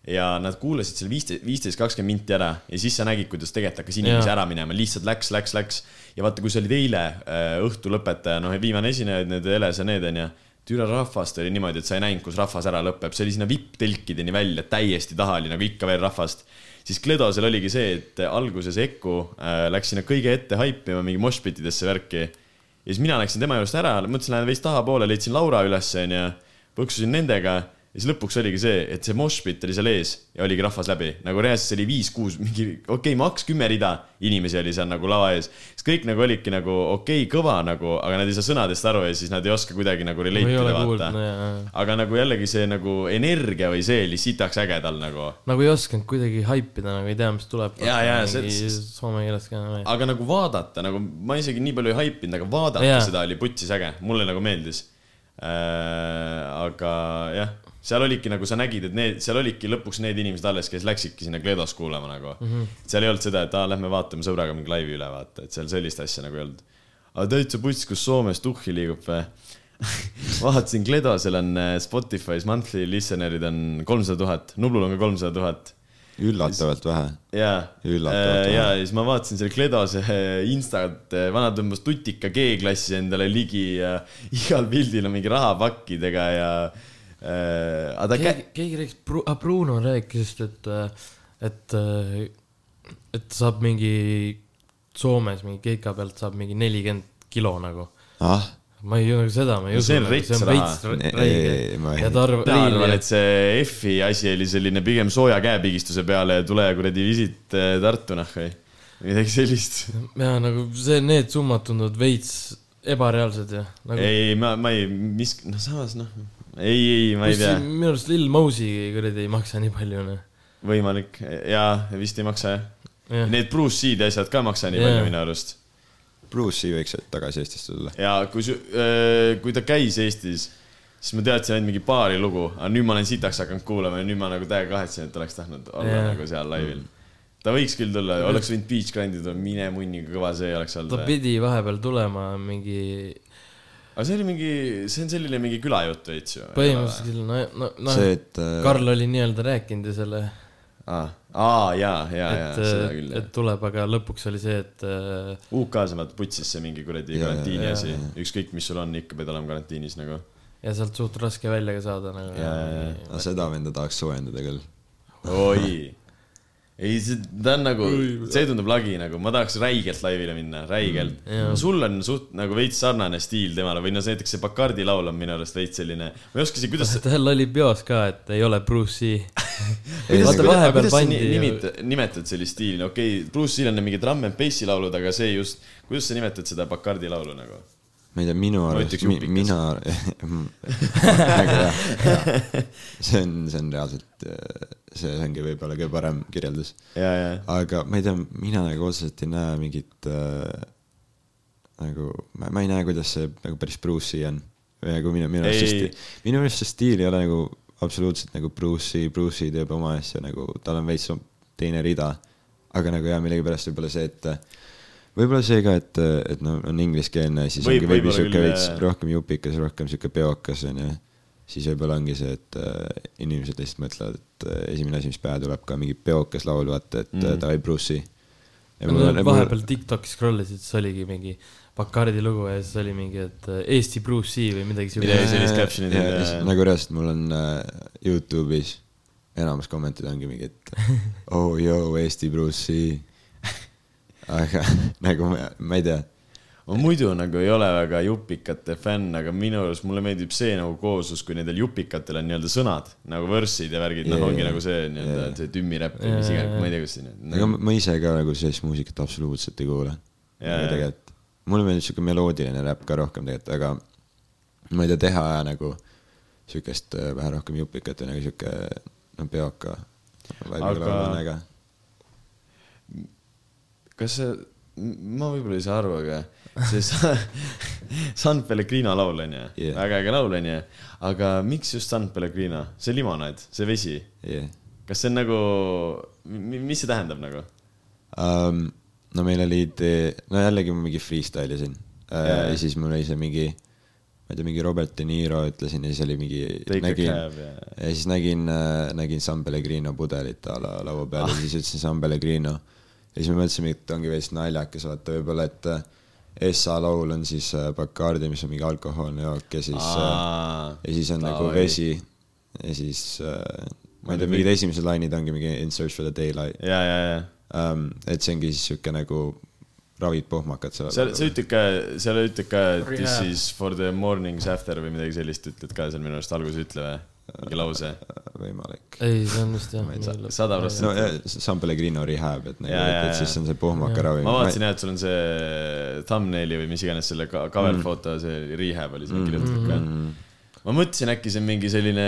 ja nad kuulasid seal viisteist, viisteist, kakskümmend minti ära ja siis sa nägid, kuidas tegelikult hakkas inimesi Jaa. ära minema, lihtsalt läks, läks, läks. ja vaata, kui sa olid eile äh, õhtu lõpetaja, noh, viimane esineja, need Eles ja need onju türa rahvast oli niimoodi, et sa ei näinud, kus rahvas ära lõpeb, see oli sinna vipp-telkideni välja, täiesti taha oli nagu ikka veel rahvast. Siis Kledosel oligi see, et alguses Eku äh, läks sinna kõige ette haipima mingi moshpitidesse värki. ja siis mina läksin tema juurest ära, mõtlesin, lähen veits tahapoole, leidsin Laura üles, onju, põksusin nendega ja siis lõpuks oligi see, et see moshpit oli seal ees ja oligi rahvas läbi, nagu reaalselt see oli viis-kuus mingi, okei okay,, maks kümme rida inimesi oli seal nagu lava ees. siis kõik nagu olidki nagu okei okay,, kõva nagu, aga nad ei saa sõnadest aru ja siis nad ei oska kuidagi nagu relate ei ida vaata aga nagu jällegi see nagu energia või see oli sitaks äge tal nagu. nagu ei osanud kuidagi haipida, nagu ei tea, mis tuleb. Jaa, jaa, see- soome keeles ka. aga nagu vaadata nagu ma isegi nii palju ei haipinud, aga vaadata yeah. seda oli putsis äge, mulle nagu meeldis äh,. aga jah, seal olidki nagu sa nägid, et need, seal olidki lõpuks need inimesed alles, kes läksidki sinna Kledos kuulama nagu mm. -hmm. seal ei olnud seda, et aa, lähme vaatame sõbraga mingi laivi üle, vaata, et seal sellist asja nagu ei olnud. aga täitsa puts, kus Soomes tuhhi liigub või? vaatasin, Kledosel on äh, Spotify's monthly listener'id on kolmsada tuhat, Nublul on ka kolmsada tuhat üllatavalt vähe. jaa, Üllatavalt vähe. ja siis ma vaatasin selle Kledose Instat, vana tõmbas tutika G-klassi endale ligi ja igal pildil on mingi rahapakkidega ja äh,. Aga ta kä- keegi, keegi rääkis, Bruno rääkis, et, et, et saab mingi Soomes mingi keika pealt saab mingi nelikümmend kilo nagu. ah, ma ei usu seda, ma ei No usu. see on rets raha. Ei, ma ei- ja ta arvab, mina arvan, et see F-i asi oli selline pigem sooja käepigistuse peale ja tule kuradi visit äh, Tartu nahku või midagi sellist. ja nagu see, need summad tunduvad veits ebareaalsed ja nagu. ei, ma, ma ei, mis, noh, samas noh, ei, ei, ma ei tea, minu arust Lil Mosey kuradi ei maksa nii palju, noh. võimalik ja vist ei maksa jah. jah, Need Bruce Seed asjad ka ei maksa nii Jaa. palju minu arust Bruce'i võiks tagasi Eestisse tulla. ja kui, kui ta käis Eestis, siis ma teadsin ainult mingi paari lugu, aga nüüd ma olen sitaks hakanud kuulama ja nüüd ma nagu täiega kahetsen, et oleks tahtnud olla Jaa. nagu seal laivil. ta võiks küll tulla, oleks võinud Beach Grindi tulla, mine munni, kui kõva see oleks ta olnud. pidi vahepeal tulema mingi, aga see oli mingi, see on selline mingi külajutt veits ju. põhimõtteliselt küll, no, no, noh see, et äh, Karl oli nii-öelda rääkinud ja selle, aa, aa jaa, jaa, jaa, seda, küll et tuleb, aga lõpuks oli see, et äh, UK-s on vaata putsis see mingi kuradi Jaa, karantiini jaa, asi jaa., ükskõik, mis sul on, ikka pead olema karantiinis nagu. ja sealt suht raske välja ka saada nagu. Jaa, jaa, no seda venda tahaks soojendada küll. oi, ei, see, ta on nagu, see tundub lagi nagu, ma tahaks räigelt laivile minna, räigelt mm,. sul on suht nagu veits sarnane stiil temale või no see näiteks see Bacardi laul on minu arust veits selline, ma ei oska isegi, kuidas tal oli peos ka, et ei ole Bruce'i. vaata vahepeal pandi nimetad, nimetad sellist stiili, okei okay,, Bruce Lee on mingid drum and bassi laulud, aga see just, kuidas sa nimetad seda Bacardi laulu nagu? Ma ei tea, minu arust mina väga hea, see on, see on reaalselt, see ongi võib-olla kõige parem kirjeldus. aga ma ei tea, mina nagu otseselt ei näe mingit äh, nagu, ma ei näe, kuidas see nagu päris Bruce'i on. nagu minu, minu arust see stiil, minu arust see stiil ei ole nagu absoluutselt nagu Bruce'i, Bruce'i teeb oma asja nagu, tal on veits teine rida. aga nagu jah, millegipärast võib-olla see, et võib-olla see ka, et, et no on ingliskeelne, siis Võib- ongi veidi sihuke veits rohkem jupikas, rohkem sihuke peokas onju. siis võib-olla ongi see, et äh, inimesed lihtsalt mõtlevad, et äh, esimene asi, mis pähe tuleb ka mingi peokas laul, vaata, et Mm. mm. davai Bruce'i. vahepeal TikTokis scroll isid, siis oligi mingi Bacardi lugu ja siis oli mingi, et äh, Eesti Bruce'i või midagi Midagi siukest. sellist oli, ja, jaa. nagu reaalselt mul on äh, Youtube'is enamus kommentid ongi mingi, et oh joo, Eesti Bruce'i. Aga nagu ma, ma ei tea, ma muidu nagu ei ole väga jupikate fänn, aga minu arust mulle meeldib see nagu kooslus, kui nendel jupikatel on nii-öelda sõnad nagu võrssid ja värgid, noh, Jaa, ongi jaa. nagu see nii-öelda Jaa. see tümmiräpp või mis iganes, ma ei tea, kuidas see aga nii-öelda. ma ise ka nagu sellist muusikat absoluutselt ei jaa. tegelikult, mulle meeldib siuke meloodiline räpp ka rohkem tegelikult, aga ma ei tea, teha nagu siukest äh, vähe rohkem jupikat ja nagu siuke no peoka. Aga-. Kas see, ma võib-olla ei saa aru, aga see Sa- San Pellegrino laul on ju Jah. väga äge laul on ju, aga miks just San Pellegrino, see limonaad, see vesi, Yeah. kas see on nagu, mis see tähendab nagu? um,. no meil oli idee, no jällegi ma mingi freestyle isin uh, Jaa. ja siis mul oli see mingi, ma ei tea, mingi Robert De Niro ütlesin ja siis oli mingi, nägin cab ja siis nägin, nägin San Pellegrino pudelit a la laua peal Ah. ja siis ütlesin San Pellegrino. Ja siis me mõtlesime, et ongi veits naljakas vaata võib-olla, et äh, SA laul on siis äh, Bacardi, mis on mingi alkohoolne jook ja siis äh, ja siis on nagu vesi ja siis ma ei tea, mingid esimesed lainid ongi mingi In search for the daylight ja, ja, ja um,. et see ongi siis siuke nagu ravid pohmakad seal. seal, sa ütled ka, seal ütled ka, this is for the mornings after või midagi sellist ütled ka seal minu arust alguses ütle või? Mingi lause. võimalik. ei, see on vist jah sada prossa- no ja, San Pellegrino rehab, et nagu, et, siis on see pohmakaravi. ma vaatasin jah, et sul on see thumbnaili või mis iganes selle cover foto, see rehab oli sinna kirjutatud ka. ma mõtlesin, äkki see on mingi selline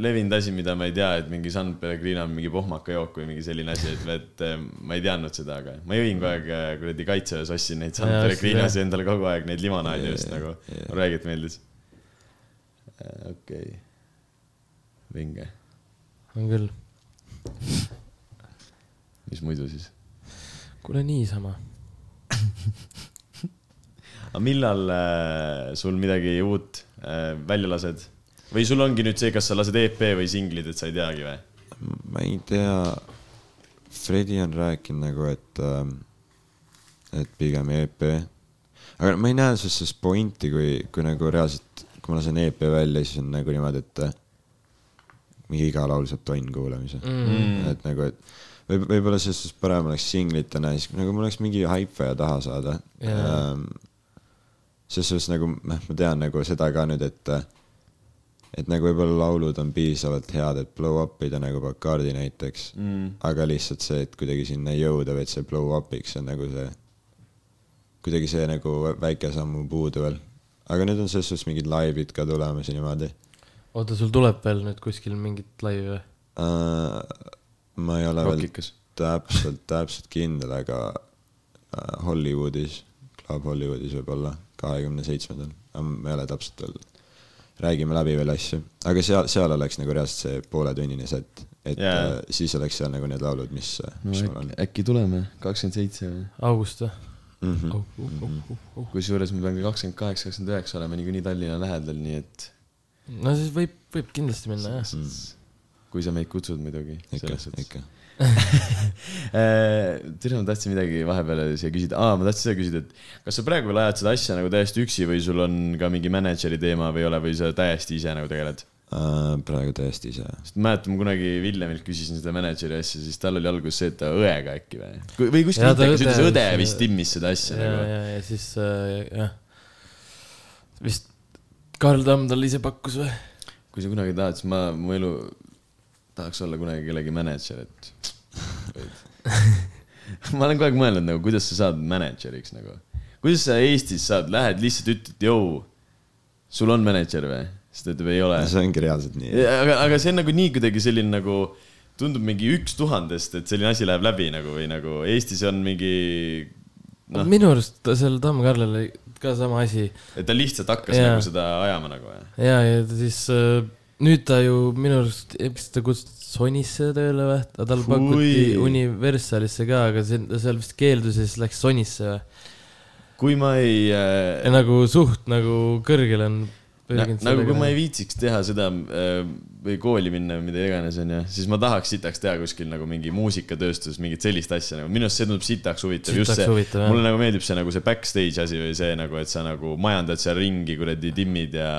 levinud asi, mida ma ei tea, et mingi San Pellegrino on mingi pohmakajook või mingi selline asi, et, et eh, ma ei teadnud seda, aga ma jõin kogu aeg eh, kuradi kaitseväes, ostsin neid San Pellegrinosid endale kogu aeg, neid limonaade just nagu räigelt meeldis. okei, vinge, on küll. mis muidu siis? kuule, niisama. aga millal äh, sul midagi uut äh, välja lased? või sul ongi nüüd see, kas sa lased EP või singlit, et sa ei teagi või? ma ei tea, Fredi on rääkinud nagu, et, et pigem EP. aga ma ei näe selles suhtes pointi, kui, kui nagu reaalselt, kui ma lasen EP välja, siis on nagu niimoodi, et mingi iga laul saab tonn kuulamise mm.. et nagu, et võib, võib-olla selles suhtes parem oleks singlitena, siis nagu mul oleks mingi haip vaja taha saada um,. selles suhtes nagu, noh, ma tean nagu seda ka nüüd, et et nagu võib-olla laulud on piisavalt head, et blow up ida nagu Bacardi näiteks mm.. aga lihtsalt see, et kuidagi sinna jõuda või et see blow up'iks on nagu see, kuidagi see nagu väike sammu puudu veel. aga nüüd on selles suhtes mingid laivid ka tulemas ja niimoodi oota, sul tuleb veel nüüd kuskil mingit laivi või? uh,. ma ei ole veel Rockikas. täpselt, täpselt kindel, aga uh, Hollywoodis, Club Hollywoodis võib-olla kahekümne seitsmendal, ma ei ole täpselt veel, räägime läbi veel asju, aga seal, seal oleks nagu reaalselt see pooletunnine set, et yeah. uh, siis oleks seal nagu need laulud, mis uh,, mis mul on. äkki tuleme, kakskümmend seitse või? august või? Mm -hmm. oh, oh, oh, oh, oh. kusjuures ma pean ka kakskümmend kaheksa, kakskümmend üheksa olema niikuinii Tallinna lähedal, nii et no siis võib, võib kindlasti minna jah. kui sa meid kutsud muidugi, ikka ikka. tere, ma tahtsin midagi vahepeale siia küsida, aa, ma tahtsin seda küsida, et kas sa praegu veel ajad seda asja nagu täiesti üksi või sul on ka mingi mänedžeri teema või ei ole või sa täiesti ise nagu tegeled? Äh, praegu täiesti ise. sest ma mäletan, ma kunagi Villemilt küsisin seda mänedžeri asja, siis tal oli alguses see, et ta õega äkki või? või kuskil ütles, õde õde vist- vist timmis seda asja ja, nagu. ja, ja siis äh, jah, vist Karl Tamm talle ise pakkus või? kui sa kunagi tahad, siis ma, mu elu tahaks olla kunagi kellegi mänedžer, et. ma olen kogu aeg mõelnud nagu, kuidas sa saad mänedžeriks nagu. kuidas sa Eestis saad, lähed lihtsalt ütled, jõu, sul on mänedžer või? siis ta ütleb, ei ole. see ongi reaalselt nii. aga, aga see on nagu nii kuidagi selline nagu, tundub mingi üks tuhandest, et selline asi läheb läbi nagu või nagu Eestis on mingi. noh, minu arust seal Tamm Karlil oli ka sama asi et ta lihtsalt hakkas Jaa. nagu seda ajama nagu või? ja, ja ta siis äh, nüüd ta ju minu arust, kas ta kutsuti Sonisse tööle või? tal pakuti Universalisse ka, aga see, ta seal vist keeldus ja siis läks Sonisse või? kui ma ei ja äh,, nagu suht nagu kõrgel on nagu kui ma ei viitsiks teha seda äh, või kooli minna või mida iganes onju, siis ma tahaks sitaks teha kuskil nagu mingi muusikatööstus, mingit sellist asja nagu, minu arust see tundub sitaks huvitav, just see, mulle nagu meeldib see nagu see backstage asi või see nagu, et sa nagu majandad seal ringi kuradi timmid ja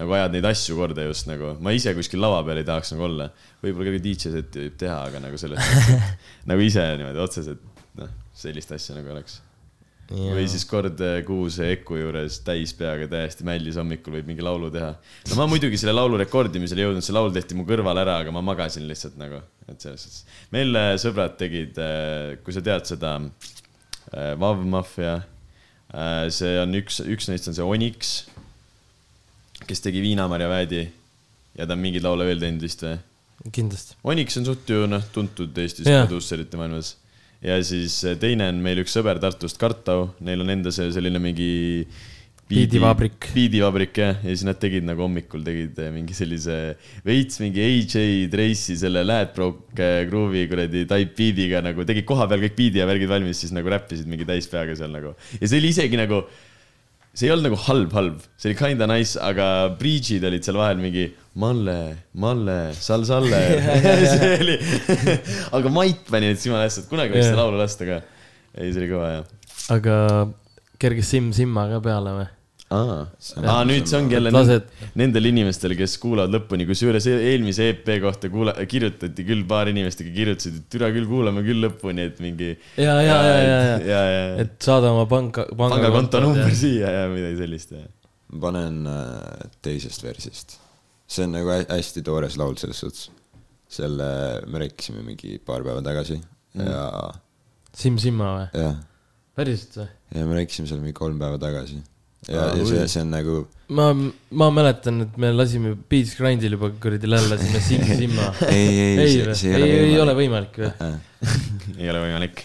nagu ajad neid asju korda just nagu, ma ise kuskil lava peal ei tahaks nagu olla. võib-olla ka DJ seti võib teha, aga nagu selles nagu ise niimoodi otseselt noh, sellist asja nagu oleks või siis kord äh, kuus Eku juures täis peaga täiesti mällis hommikul võib mingi laulu teha. no ma muidugi selle laulu rekordimisele jõudnud, see laul tehti mu kõrval ära, aga ma magasin lihtsalt nagu, et selles suhtes. meil äh, sõbrad tegid, kui sa tead seda äh, Vav Mafia, see on üks, üks neist on see Onyx, kes tegi Viinamarja Väädi ja ta on mingeid laule veel teinud vist või? kindlasti. Onyx on suht ju noh, tuntud Eestis Jah. produusserite maailmas. Ja siis eh, teine on meil üks sõber Tartust, Kartau, neil on enda see selline mingi. Biidivabrik. biidivabrik jah, ja siis nad tegid nagu hommikul tegid eh, mingi sellise veits mingi AJ Tracy selle Ladbroke Groove'i kuradi type beat'iga nagu tegid kohapeal kõik beat'i ja värgid valmis, siis nagu räppisid mingi täispeaga seal nagu. ja see oli isegi nagu see ei olnud nagu halb, halb, see oli kinda nice, aga breach'id olid seal vahel mingi Malle, Malle, Sal-Salle. see oli, aga Mait pani need jumala hästi, et kunagi võiks seda laulu lasta ka. ei, see oli kõva jah. aga kerge Simm Simma ka peale või? aa, aa, nüüd see ongi jälle Lased- nendel inimestel, kes kuulavad lõpuni, kusjuures e- eelmise EP kohta kuula-, kirjutati küll paar inimest, kes kirjutasid, et türa küll kuulame küll lõpuni, et mingi. ja, ja, ja, ja, ja, ja, ja, et saada oma panka, pangakonto number siia ja midagi sellist ja. ma panen äh, teisest versist. see on nagu hä- hästi toores laul selles suhtes. selle me rääkisime mingi paar päeva tagasi Mm. ja, Simm Simma või? jah, päriselt või? ja me rääkisime seal mingi kolm päeva tagasi. Ja Aa,, ja see ui., see on nagu, ma, ma mäletan, et me lasime Beats Grindil juba kuradi lällasime Simm Simma. ei, ei, ei see, ei, ei ole võimalik või? ei ole võimalik.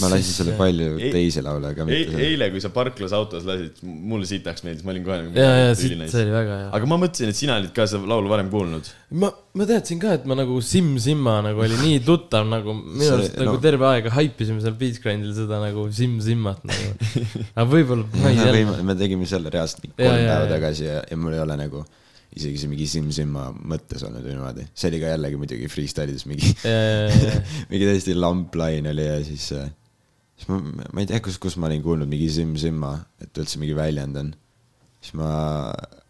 ma lasin selle palju Ei- teisi laule, aga mitte eile, kui sa parklas autos lasid, mulle sitaks meeldis, ma olin kohe nagu. ja, ja siit see oli väga hea. aga ma mõtlesin, et sina olid ka seda laulu varem kuulnud. ma, ma teadsin ka, et ma nagu Simm Simma nagu oli nii tuttav nagu minu arust nagu no- terve aeg haipisime seal Beats Grindil seda nagu Simm Simmat nagu. aga võib-olla ma ei tea. me tegime selle reaalselt mingi kolm päeva ja. Tagasi ja, ja mul ei ole nagu isegi see mingi Sim-Simma mõttes olnud või niimoodi. see oli ka jällegi muidugi freestyle ides mingi, mingi täiesti lamplain oli ja siis, siis ma, ma ei tea, kus, kus ma olin kuulnud mingi Sim-Simma, et üldse mingi väljend on. siis ma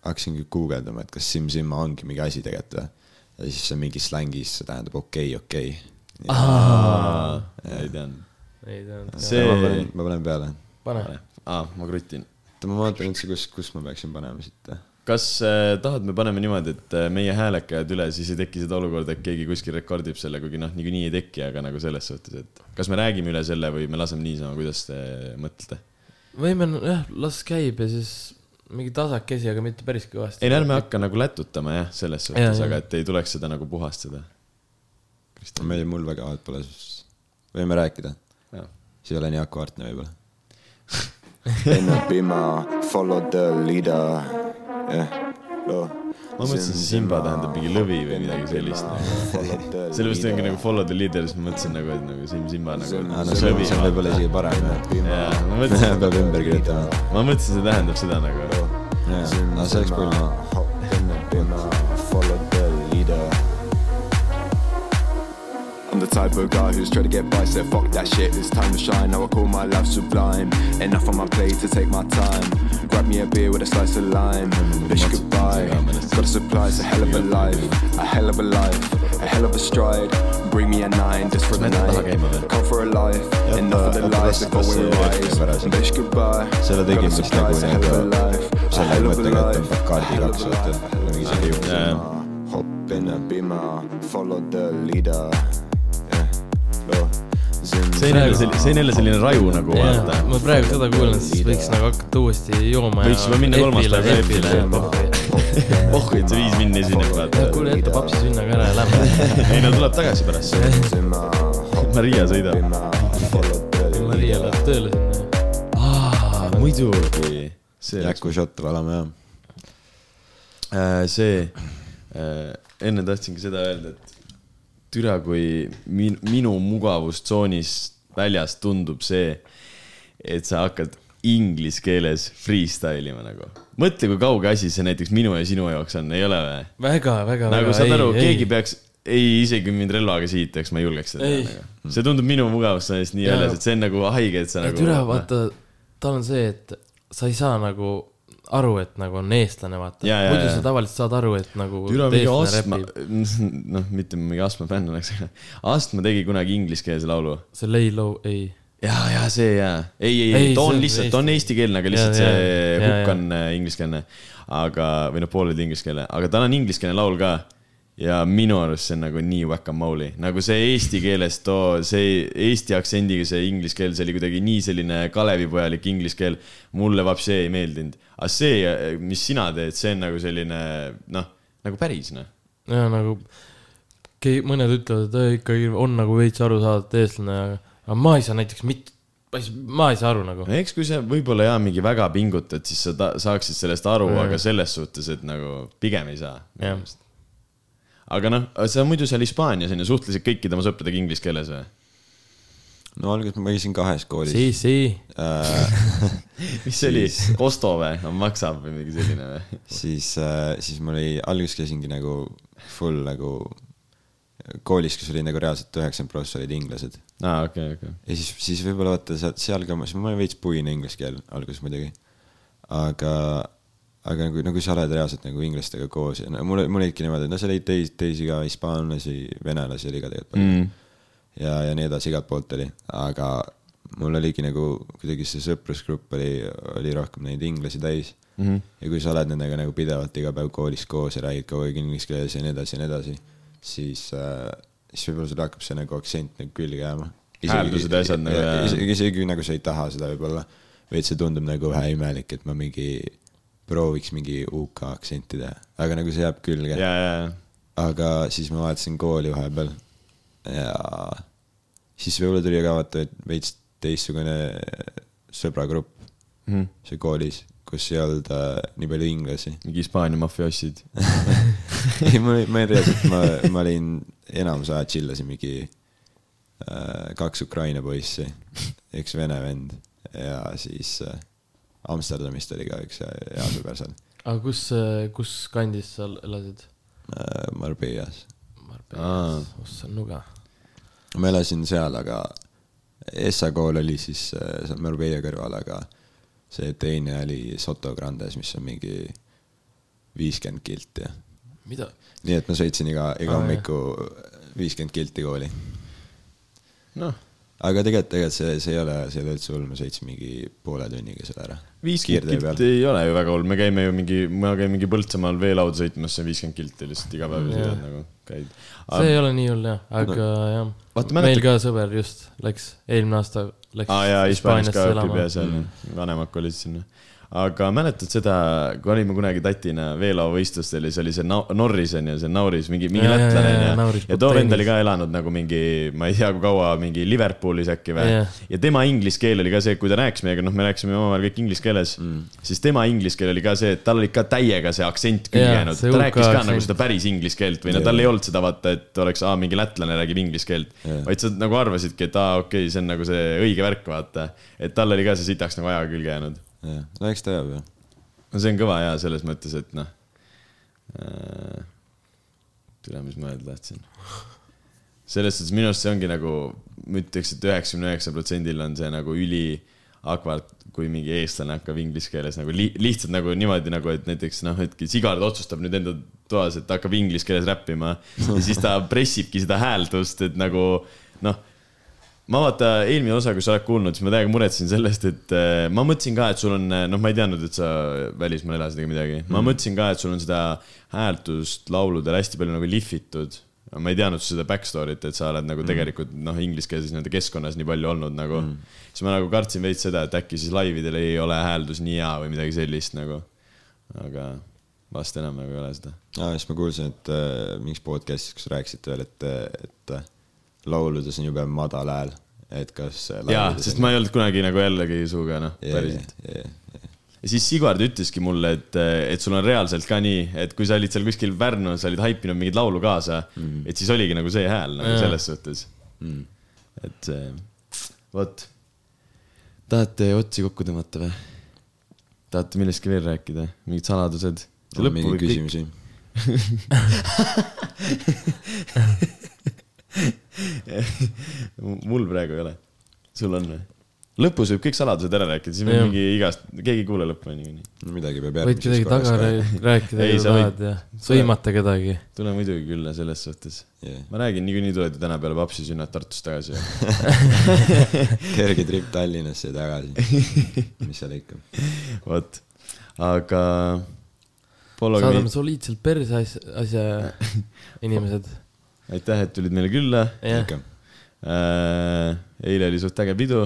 hakkasingi guugeldama, et kas Sim-Simma ongi mingi asi tegelikult või. ja siis see mingi slängis, see tähendab okei okay,, okei okay.. ei teadnud. ei teadnud. See- ma panen, peale. pane. aa, ma krutin. oota, ma vaatan üldse, kus, kus ma peaksin panema siit. kas äh, tahad, me paneme niimoodi, et äh, meie hääled käivad üle, siis ei teki seda olukorda, et keegi kuskil rekordib selle, kuigi noh, niikuinii ei teki, aga nagu selles suhtes, et kas me räägime üle selle või me laseme niisama, kuidas te mõtlete? võime, jah, las käib ja siis mingi tasakesi, aga mitte päris kõvasti. ei ärme hakka nagu lätutama jah, selles suhtes, aga et ei tuleks seda nagu puhastada. ma ei, mul väga vahet pole, siis võime rääkida. Jah. siis ei ole nii akvaartne võib-olla. Enne pima, follow the leader. jah, loo. ma mõtlesin, see Simba tähendab mingi lõvi või midagi sellist nagu. sellepärast ongi nagu follow the leader, siis ma mõtlesin nagu, et nagu Sim Simba nagu aa, no see lõvi see on võib-olla isegi parem, mõtlesin, peab ümber kirjutama. ma mõtlesin, see tähendab seda nagu. aga see oleks põnev. Type of guy who's trying to get by, said fuck that shit, it's time to shine. Now I call my life sublime. Enough on my plate to take my time. Grab me a beer with a slice of lime. Bitch, goodbye. Got a supply, it's a hell of a life. A hell of a life. A hell of a stride. Bring me a nine just for the night. Come for a life. Enough of the lies before we rise. rääkib ära siin? Bitch, goodbye. selle tegime Got a supply, nagu it's a hell of a life. A selle hell of a mõttega, et on life. Bacardi A hell of, a vaata life.. mingi siuke juht. Hop in a beamer, follow the leader. Yeah, no. see on jälle selline, see on jälle selline raju nagu vaata. ma praegu seda kuulen, siis võiks nagu hakata uuesti jooma. Võiks juba minna kolmapäev Epile. oh, et see viis minni esineb, vaata. kuule, jäta papsi sünnaga ära ja lähme. ei no tuleb tagasi pärast. Maria sõidab. Maria läheb tööle sinna. aa, muidugi. see läks Jäku šotte valame jah. äh,, see äh,, enne tahtsingi seda öelda, et türa, kui min, minu mugavustsoonis väljas tundub see, et sa hakkad inglise keeles freestyle ima nagu. mõtle, kui kauge asi see näiteks minu ja sinu jaoks on, ei ole või? väga, väga, väga. nagu saad aru, keegi peaks, ei, isegi mind relvaga sihitaks, ma ei julgeks seda Ei. teha nagu.. see tundub minu mugavustsoonis nii väljas, et see on nagu haige, et sa nagu. türa, vaata, tal on see, et sa ei saa nagu aru, et nagu on eestlane, vaata. Muidu sa tavaliselt saad aru, et nagu türa mingi astma noh, mitte mingi astma fänn oleks, astma tegi kunagi ingliskeelse laulu see Lay Low, ei. ja, ja see ja, ei, ei, ei, ta on lihtsalt, eesti- ta on eestikeelne, aga lihtsalt Ja, see hukk on äh, ingliskeelne. aga, või noh, pooleldi ingliskeelne, aga tal on ingliskeelne laul ka. Ja minu arust see on nagu nii whack-a-mole'i, nagu see eesti keeles too, see eesti aktsendiga see inglise keel, see oli kuidagi nii selline kalevipojalik inglise keel. mulle vapsi ei meeldinud, aga see, mis sina teed, see on nagu selline noh, nagu päris noh. ja nagu mõned ütlevad, et ikkagi on nagu veits aru saada, et eestlane, aga, ma ei saa näiteks mitte, ma ei, ma ei saa aru nagu. eks kui sa võib-olla jaa, mingi väga pingutad, siis sa ta, saaksid sellest aru aga selles suhtes, et nagu pigem ei saa. Jah. Aga noh, sa muidu seal Hispaanias on ju suhtlesid kõikide oma sõpradega inglise keeles või? no alguses ma käisin kahes koolis. si, si, mis see oli, Kosto või, maksab või mingi selline või? siis, siis mul oli, alguses käisingi nagu full nagu koolis, kus oli nagu reaalselt üheksakümmend prossa olid inglased. aa, okei, okei. ja siis, siis võib-olla vaata seal, seal ka, siis mul oli veits puine inglise keel alguses muidugi. aga, aga nagu, nagu sa oled reaalselt nagu inglastega koos ja no mul, mul olidki niimoodi, et no seal oli teisi, teisi ka hispaanlasi, venelasi oli ka tegelikult palju Mm. ja, ja nii edasi, igalt poolt oli, aga mul oligi nagu kuidagi see sõprusgrupp oli, oli rohkem neid inglasi täis Mm -hmm. ja kui sa oled nendega nagu pidevalt iga päev koolis koos ja räägid kogu aeg inglise keeles ja nii edasi ja nii edasi, siis äh,, siis võib-olla sul hakkab see nagu aktsent nagu külge jääma. Hääldused ja asjad nagu, isegi nagu sa ei taha seda võib-olla, vaid see tundub nagu vähe imelik, et ma mingi prooviks mingi UK aktsenti teha, aga nagu see jääb külge ja, ja. aga siis ma vahetasin kooli vahepeal ja siis võib-olla tuli ka vaata veits teistsugune sõbragrupp Mhm. see koolis, kus ei olnud äh, nii palju inglasi. mingi Hispaania mafioossid. ei, ma, ma olin reaalselt, ma, ma olin enamus aja chillasin mingi äh, kaks Ukraina poissi, üks vene vend ja siis äh, Amsterdamist oli ka üks hea hea sõber seal aga kus, kus kandis sa elasid? äh,, Marbellas. Marbellas, ossa nuga. ma elasin seal, aga Essa kool oli siis äh, seal Marbella kõrval, aga see teine oli Soto Grandes, mis on mingi viiskümmend kilti. mida? nii et ma sõitsin iga, iga Aa, hommiku viiskümmend kilti kooli. noh, aga tegelikult, tegelikult see, see ei ole, see ei ole üldse hull, ma sõitsin mingi poole tunniga selle ära. viiskümmend kilti ei ole ju väga hull, me käime ju mingi, ma käin mingi Põltsamaal veelauda sõitmas, see on viiskümmend kilti lihtsalt iga päev sõidad nagu, käid. see ei ole nii hull jah, aga no. jah. Meil mäletad- ka sõber just läks, eelmine aasta läks aa jaa, Hispaanias ka õpib elama. ja seal vanemad kolid sinna. Aga mäletad seda, kui olime kunagi tatina veelauavõistlustel ja siis oli see Norris on ju, see Nauris, mingi, mingi lätlane jaa, jaa, on Nauris ju. ja too vend oli ka elanud nagu mingi, ma ei tea, kui kaua, mingi Liverpoolis äkki või ja tema inglise keel oli ka see, kui ta rääkis meiega, noh, me rääkisime omavahel kõik inglise keeles mm., siis tema inglise keel oli ka see, et tal oli ka täiega see aktsent külge jäänud. ta rääkis ka nagu seda päris inglise keelt või no tal ei olnud seda vaata, et oleks, aa, mingi lätlane räägib inglise keelt vaid sa nagu arvasidki, et aa, okei okay,, see on nagu see õige värk, vaata. et tal oli ka see sitaks nagu ajaga külge jäänud. jah, no eks ta jääb ju. no see on kõva jaa, selles mõttes, et noh. tea, mis ma öelda tahtsin. selles suhtes minu arust see ongi nagu, ma ütleks, et üheksakümne üheksa protsendil on see nagu üli akvart, kui mingi eestlane hakkab inglise keeles nagu li lihtsalt nagu niimoodi nagu, et näiteks noh, et Sigard otsustab nüüd enda toas, et ta hakkab inglise keeles räppima ja siis ta pressibki seda hääldust, et nagu noh ma vaata eelmine osa, kui sa oled kuulnud, siis ma täiega muretsesin sellest, et äh, ma mõtlesin ka, et sul on, noh, ma ei teadnud, et sa välismaal elasid ega midagi. ma Mhm. mõtlesin ka, et sul on seda hääldust lauludel hästi palju nagu lihvitud. ma ei teadnud seda backstory't, et sa oled nagu tegelikult noh, ingliskeelses nii-öelda keskkonnas nii palju olnud nagu mm.. siis ma nagu kartsin veits seda, et äkki siis laividel ei ole hääldus nii hea või midagi sellist nagu. aga vast enam nagu ei ole seda. aa, siis ma kuulsin, et äh, mingis podcast'is, kus rääkisite veel, et, et äh, lauludes on jube madal hääl, et kas. jaa, sest ma ei olnud kunagi nagu jällegi suuga noh, päriselt. ja siis Sigvard ütleski mulle, et, et sul on reaalselt ka nii, et kui sa olid seal kuskil Pärnus, sa olid haipinud mingit laulu kaasa mm., et siis oligi nagu see hääl nagu Jaa. selles suhtes mm.. et see, vot. tahate otsi kokku tõmmata või? tahate millestki veel rääkida, mingid saladused? on mingeid küsimusi? mul praegu ei ole. sul on või? lõpus võib kõik saladused ära rääkida, siis Jah. mingi igast, keegi ei kuule lõppu niikuinii. midagi peab võid kedagi järgmises taga korras ka. rää- rääkida, Ei, kui sa võid- tahad ja sõimata kedagi. tule muidugi külla selles suhtes. Yeah. ma räägin, niikuinii tuled ju täna peale papsi sünnad Tartust tagasi. kerge trip Tallinnasse tagasi. mis seal ikka. vot, aga. saadame soliidselt perse asja, asja inimesed. aitäh, et tulid meile külla. ikka. eile oli suht äge pidu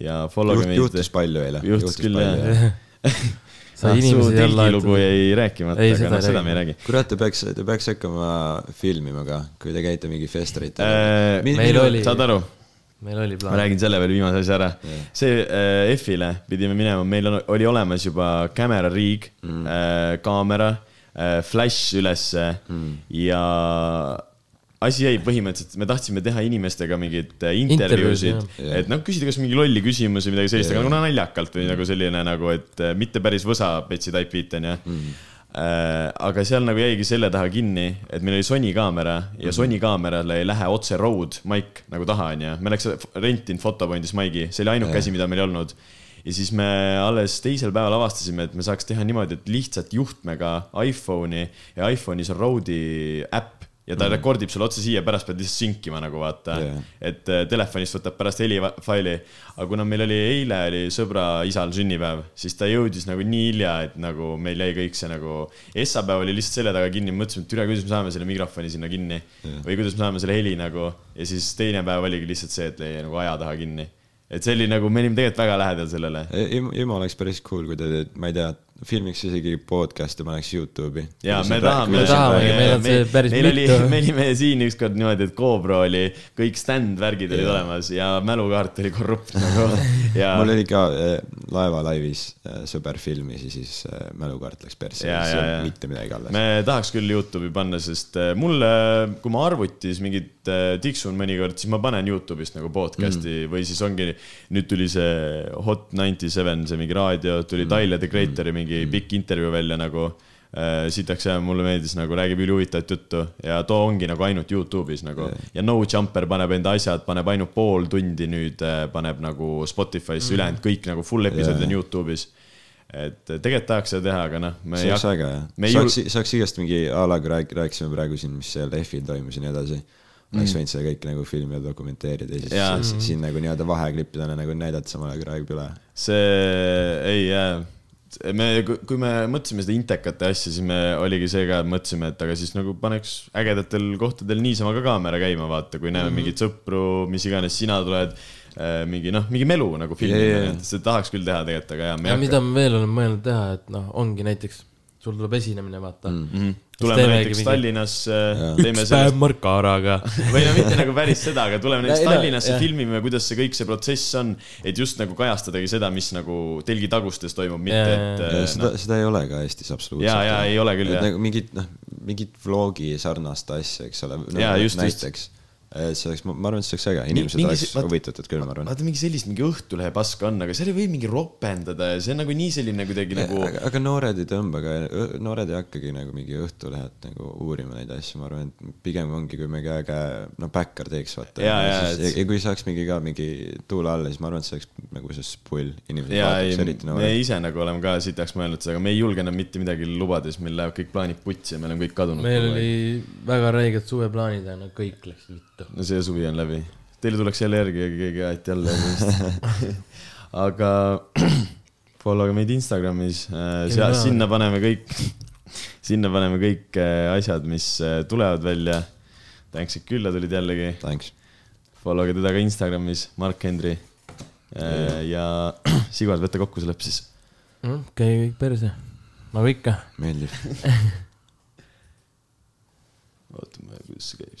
ja followge meid. juhtus palju eile. Juhtus küll, jah. sai inimesi jälle lugu jäi rääkimata, Ei, aga seda noh, ei seda räägi. me ei räägi. kurat, te peaks, te peaks hakkama filmima ka, kui te käite mingi festeritel Äh, Mi- meil oli- saad aru? meil oli ma plaan. räägin selle veel viimase asja ära Jah. see äh, F-ile pidime minema, meil on, oli olemas juba camera rig mm., äh, kaamera äh,, flash ülesse mm. ja asi jäi põhimõtteliselt, me tahtsime teha inimestega mingeid äh, intervjuusid et noh, küsida kas mingi lolli küsimusi või midagi sellist, aga nagu naljakalt või nagu selline nagu, et äh, mitte päris võsa petsi type beat onju mm.. aga seal nagu jäigi selle taha kinni, et meil oli Sony kaamera ja Sony kaamerale ei lähe otse road mic nagu taha onju, me oleks rentinud Photopointis maigi, see oli ainuke asi, mida meil ei olnud. Ja siis me alles teisel päeval avastasime, et me saaks teha niimoodi, et lihtsalt juhtmega iPhone'i ja iPhone'is on Rode'i äpp ja ta mm. rekordib sulle otse siia, pärast pead lihtsalt synkima nagu vaata yeah.. et äh, telefonist võtab pärast helifaili, aga kuna meil oli eile oli sõbra isal sünnipäev, siis ta jõudis nagu nii hilja, et nagu meil jäi kõik see nagu, esmaspäev oli lihtsalt selja taga kinni, mõtlesime, et türa, kuidas me saame selle mikrofoni sinna kinni yeah. või kuidas me saame selle heli nagu ja siis teine päev oligi lihtsalt see, et jäi nagu aja taha kinni. et see oli nagu, me olime tegelikult väga lähedal sellele. Imo oleks päris cool, kui te, ma ei tea, filmiks isegi podcast'i, paneks Youtube'i. ja me tahame. me tahamegi, meil on see päris meil oli mitu., me olime siin ükskord niimoodi, et GoPro oli, kõik stand-värgid olid olemas ja mälukaart oli korrupt nagu ja mul oli ka äh, laeva laivis äh, sõber filmis ja siis äh, mälukaart läks persse ja, ja, ja mitte midagi alles. me tahaks küll Youtube'i panna, sest mulle, kui ma arvutis mingit äh, tiksun mõnikord, siis ma panen Youtube'ist nagu podcast'i mm. või siis ongi, nüüd tuli see Hot 97, see mingi raadio, tuli mm. Tyler the Creator'i mingi mm. pikk intervjuu välja nagu äh, sitaks ja mulle meeldis nagu räägib ülihuvitavat juttu ja too ongi nagu ainult Youtube'is nagu Jah. ja No Jumper paneb enda asjad, paneb ainult pool tundi nüüd, paneb nagu Spotify'sse mm., ülejäänud kõik nagu full episoodid Jah. on Youtube'is. et äh, tegelikult tahaks seda teha, aga noh, see oleks äge jah saaks, saaks igast mingi a la, kui rääk-, rääkisime praegu siin, mis seal F-il toimus ja nii edasi. Oleks võinud seda kõike nagu filmi ja dokumenteerida ja siis Jaa. siis siin nagu nii-öelda vaheklippidena nagu näidata samal ajal, kui räägib üle. see ei jää. me, kui me mõtlesime seda intekate asja, siis me oligi see ka, mõtlesime, et aga siis nagu paneks ägedatel kohtadel niisama ka kaamera käima, vaata, kui näeme mm -hmm. mingeid sõpru, mis iganes sina tuled, mingi noh, mingi melu nagu filmida jaa., seda tahaks küll teha tegelikult, aga me ja mida ma veel olen mõelnud teha, et noh, ongi näiteks, sul tuleb esinemine, vaata mm.. Mhm. tuleme näiteks mingi- Tallinnasse, Jaa. teeme üks sellest päev Mark Aaraga. või no mitte nagu päris seda, aga tuleme näiteks no, Tallinnasse, filmime, kuidas see kõik see protsess on, et just nagu kajastadagi seda, mis nagu telgitagustes toimub, mitte Jaa, et äh, seda, seda ei ole ka Eestis absoluutselt. Jaa, jaa, ei ole küll, jah. nagu mingit, noh, mingit vlogi sarnast asja, eks ole. Jaa, just, just. Et see oleks, ma arvan, et see oleks äge, inimesed mingi oleks huvitatud küll, ma arvan. vaata mingi sellist mingi Õhtulehe paska on, aga seal ei või mingi ropendada ja see on nagu nii selline kuidagi nagu aga, aga noored ei tõmba ka, noored ei hakkagi nagu mingi Õhtulehed nagu uurima neid asju, ma arvan, et pigem ongi, kui mingi äge, no backer teeks, vaata. Jaa, ja, jaa, et- ja kui saaks mingi ka mingi tuule alla, siis ma arvan, et see oleks nagu see pull, inimesed ja vaataks, eriti me noored. ise nagu oleme ka sitaks mõelnud seda, aga me ei julge enam mitte midagi lubada, siis meil lähevad kõik plaanid putsi ja me oleme kõik kadunud. meil oli väga räiged suveplaanid ja no kõik läks vittu. no see suvi on läbi. Teile tuleks jälle järgi, keegi aeti jälle vist. aga follow ge meid Instagramis, Kelle sinna paneme kõik, sinna paneme kõik äh, asjad, mis äh, tulevad välja. Thanks, et külla tulid jällegi. Thanks. Follow ge teda ka Instagramis, Mark Hendri. ja Sigvard, võta kokku see lõpp siis. käige kõik perse, nagu ikka. meeldib. ootame, kuidas see käib.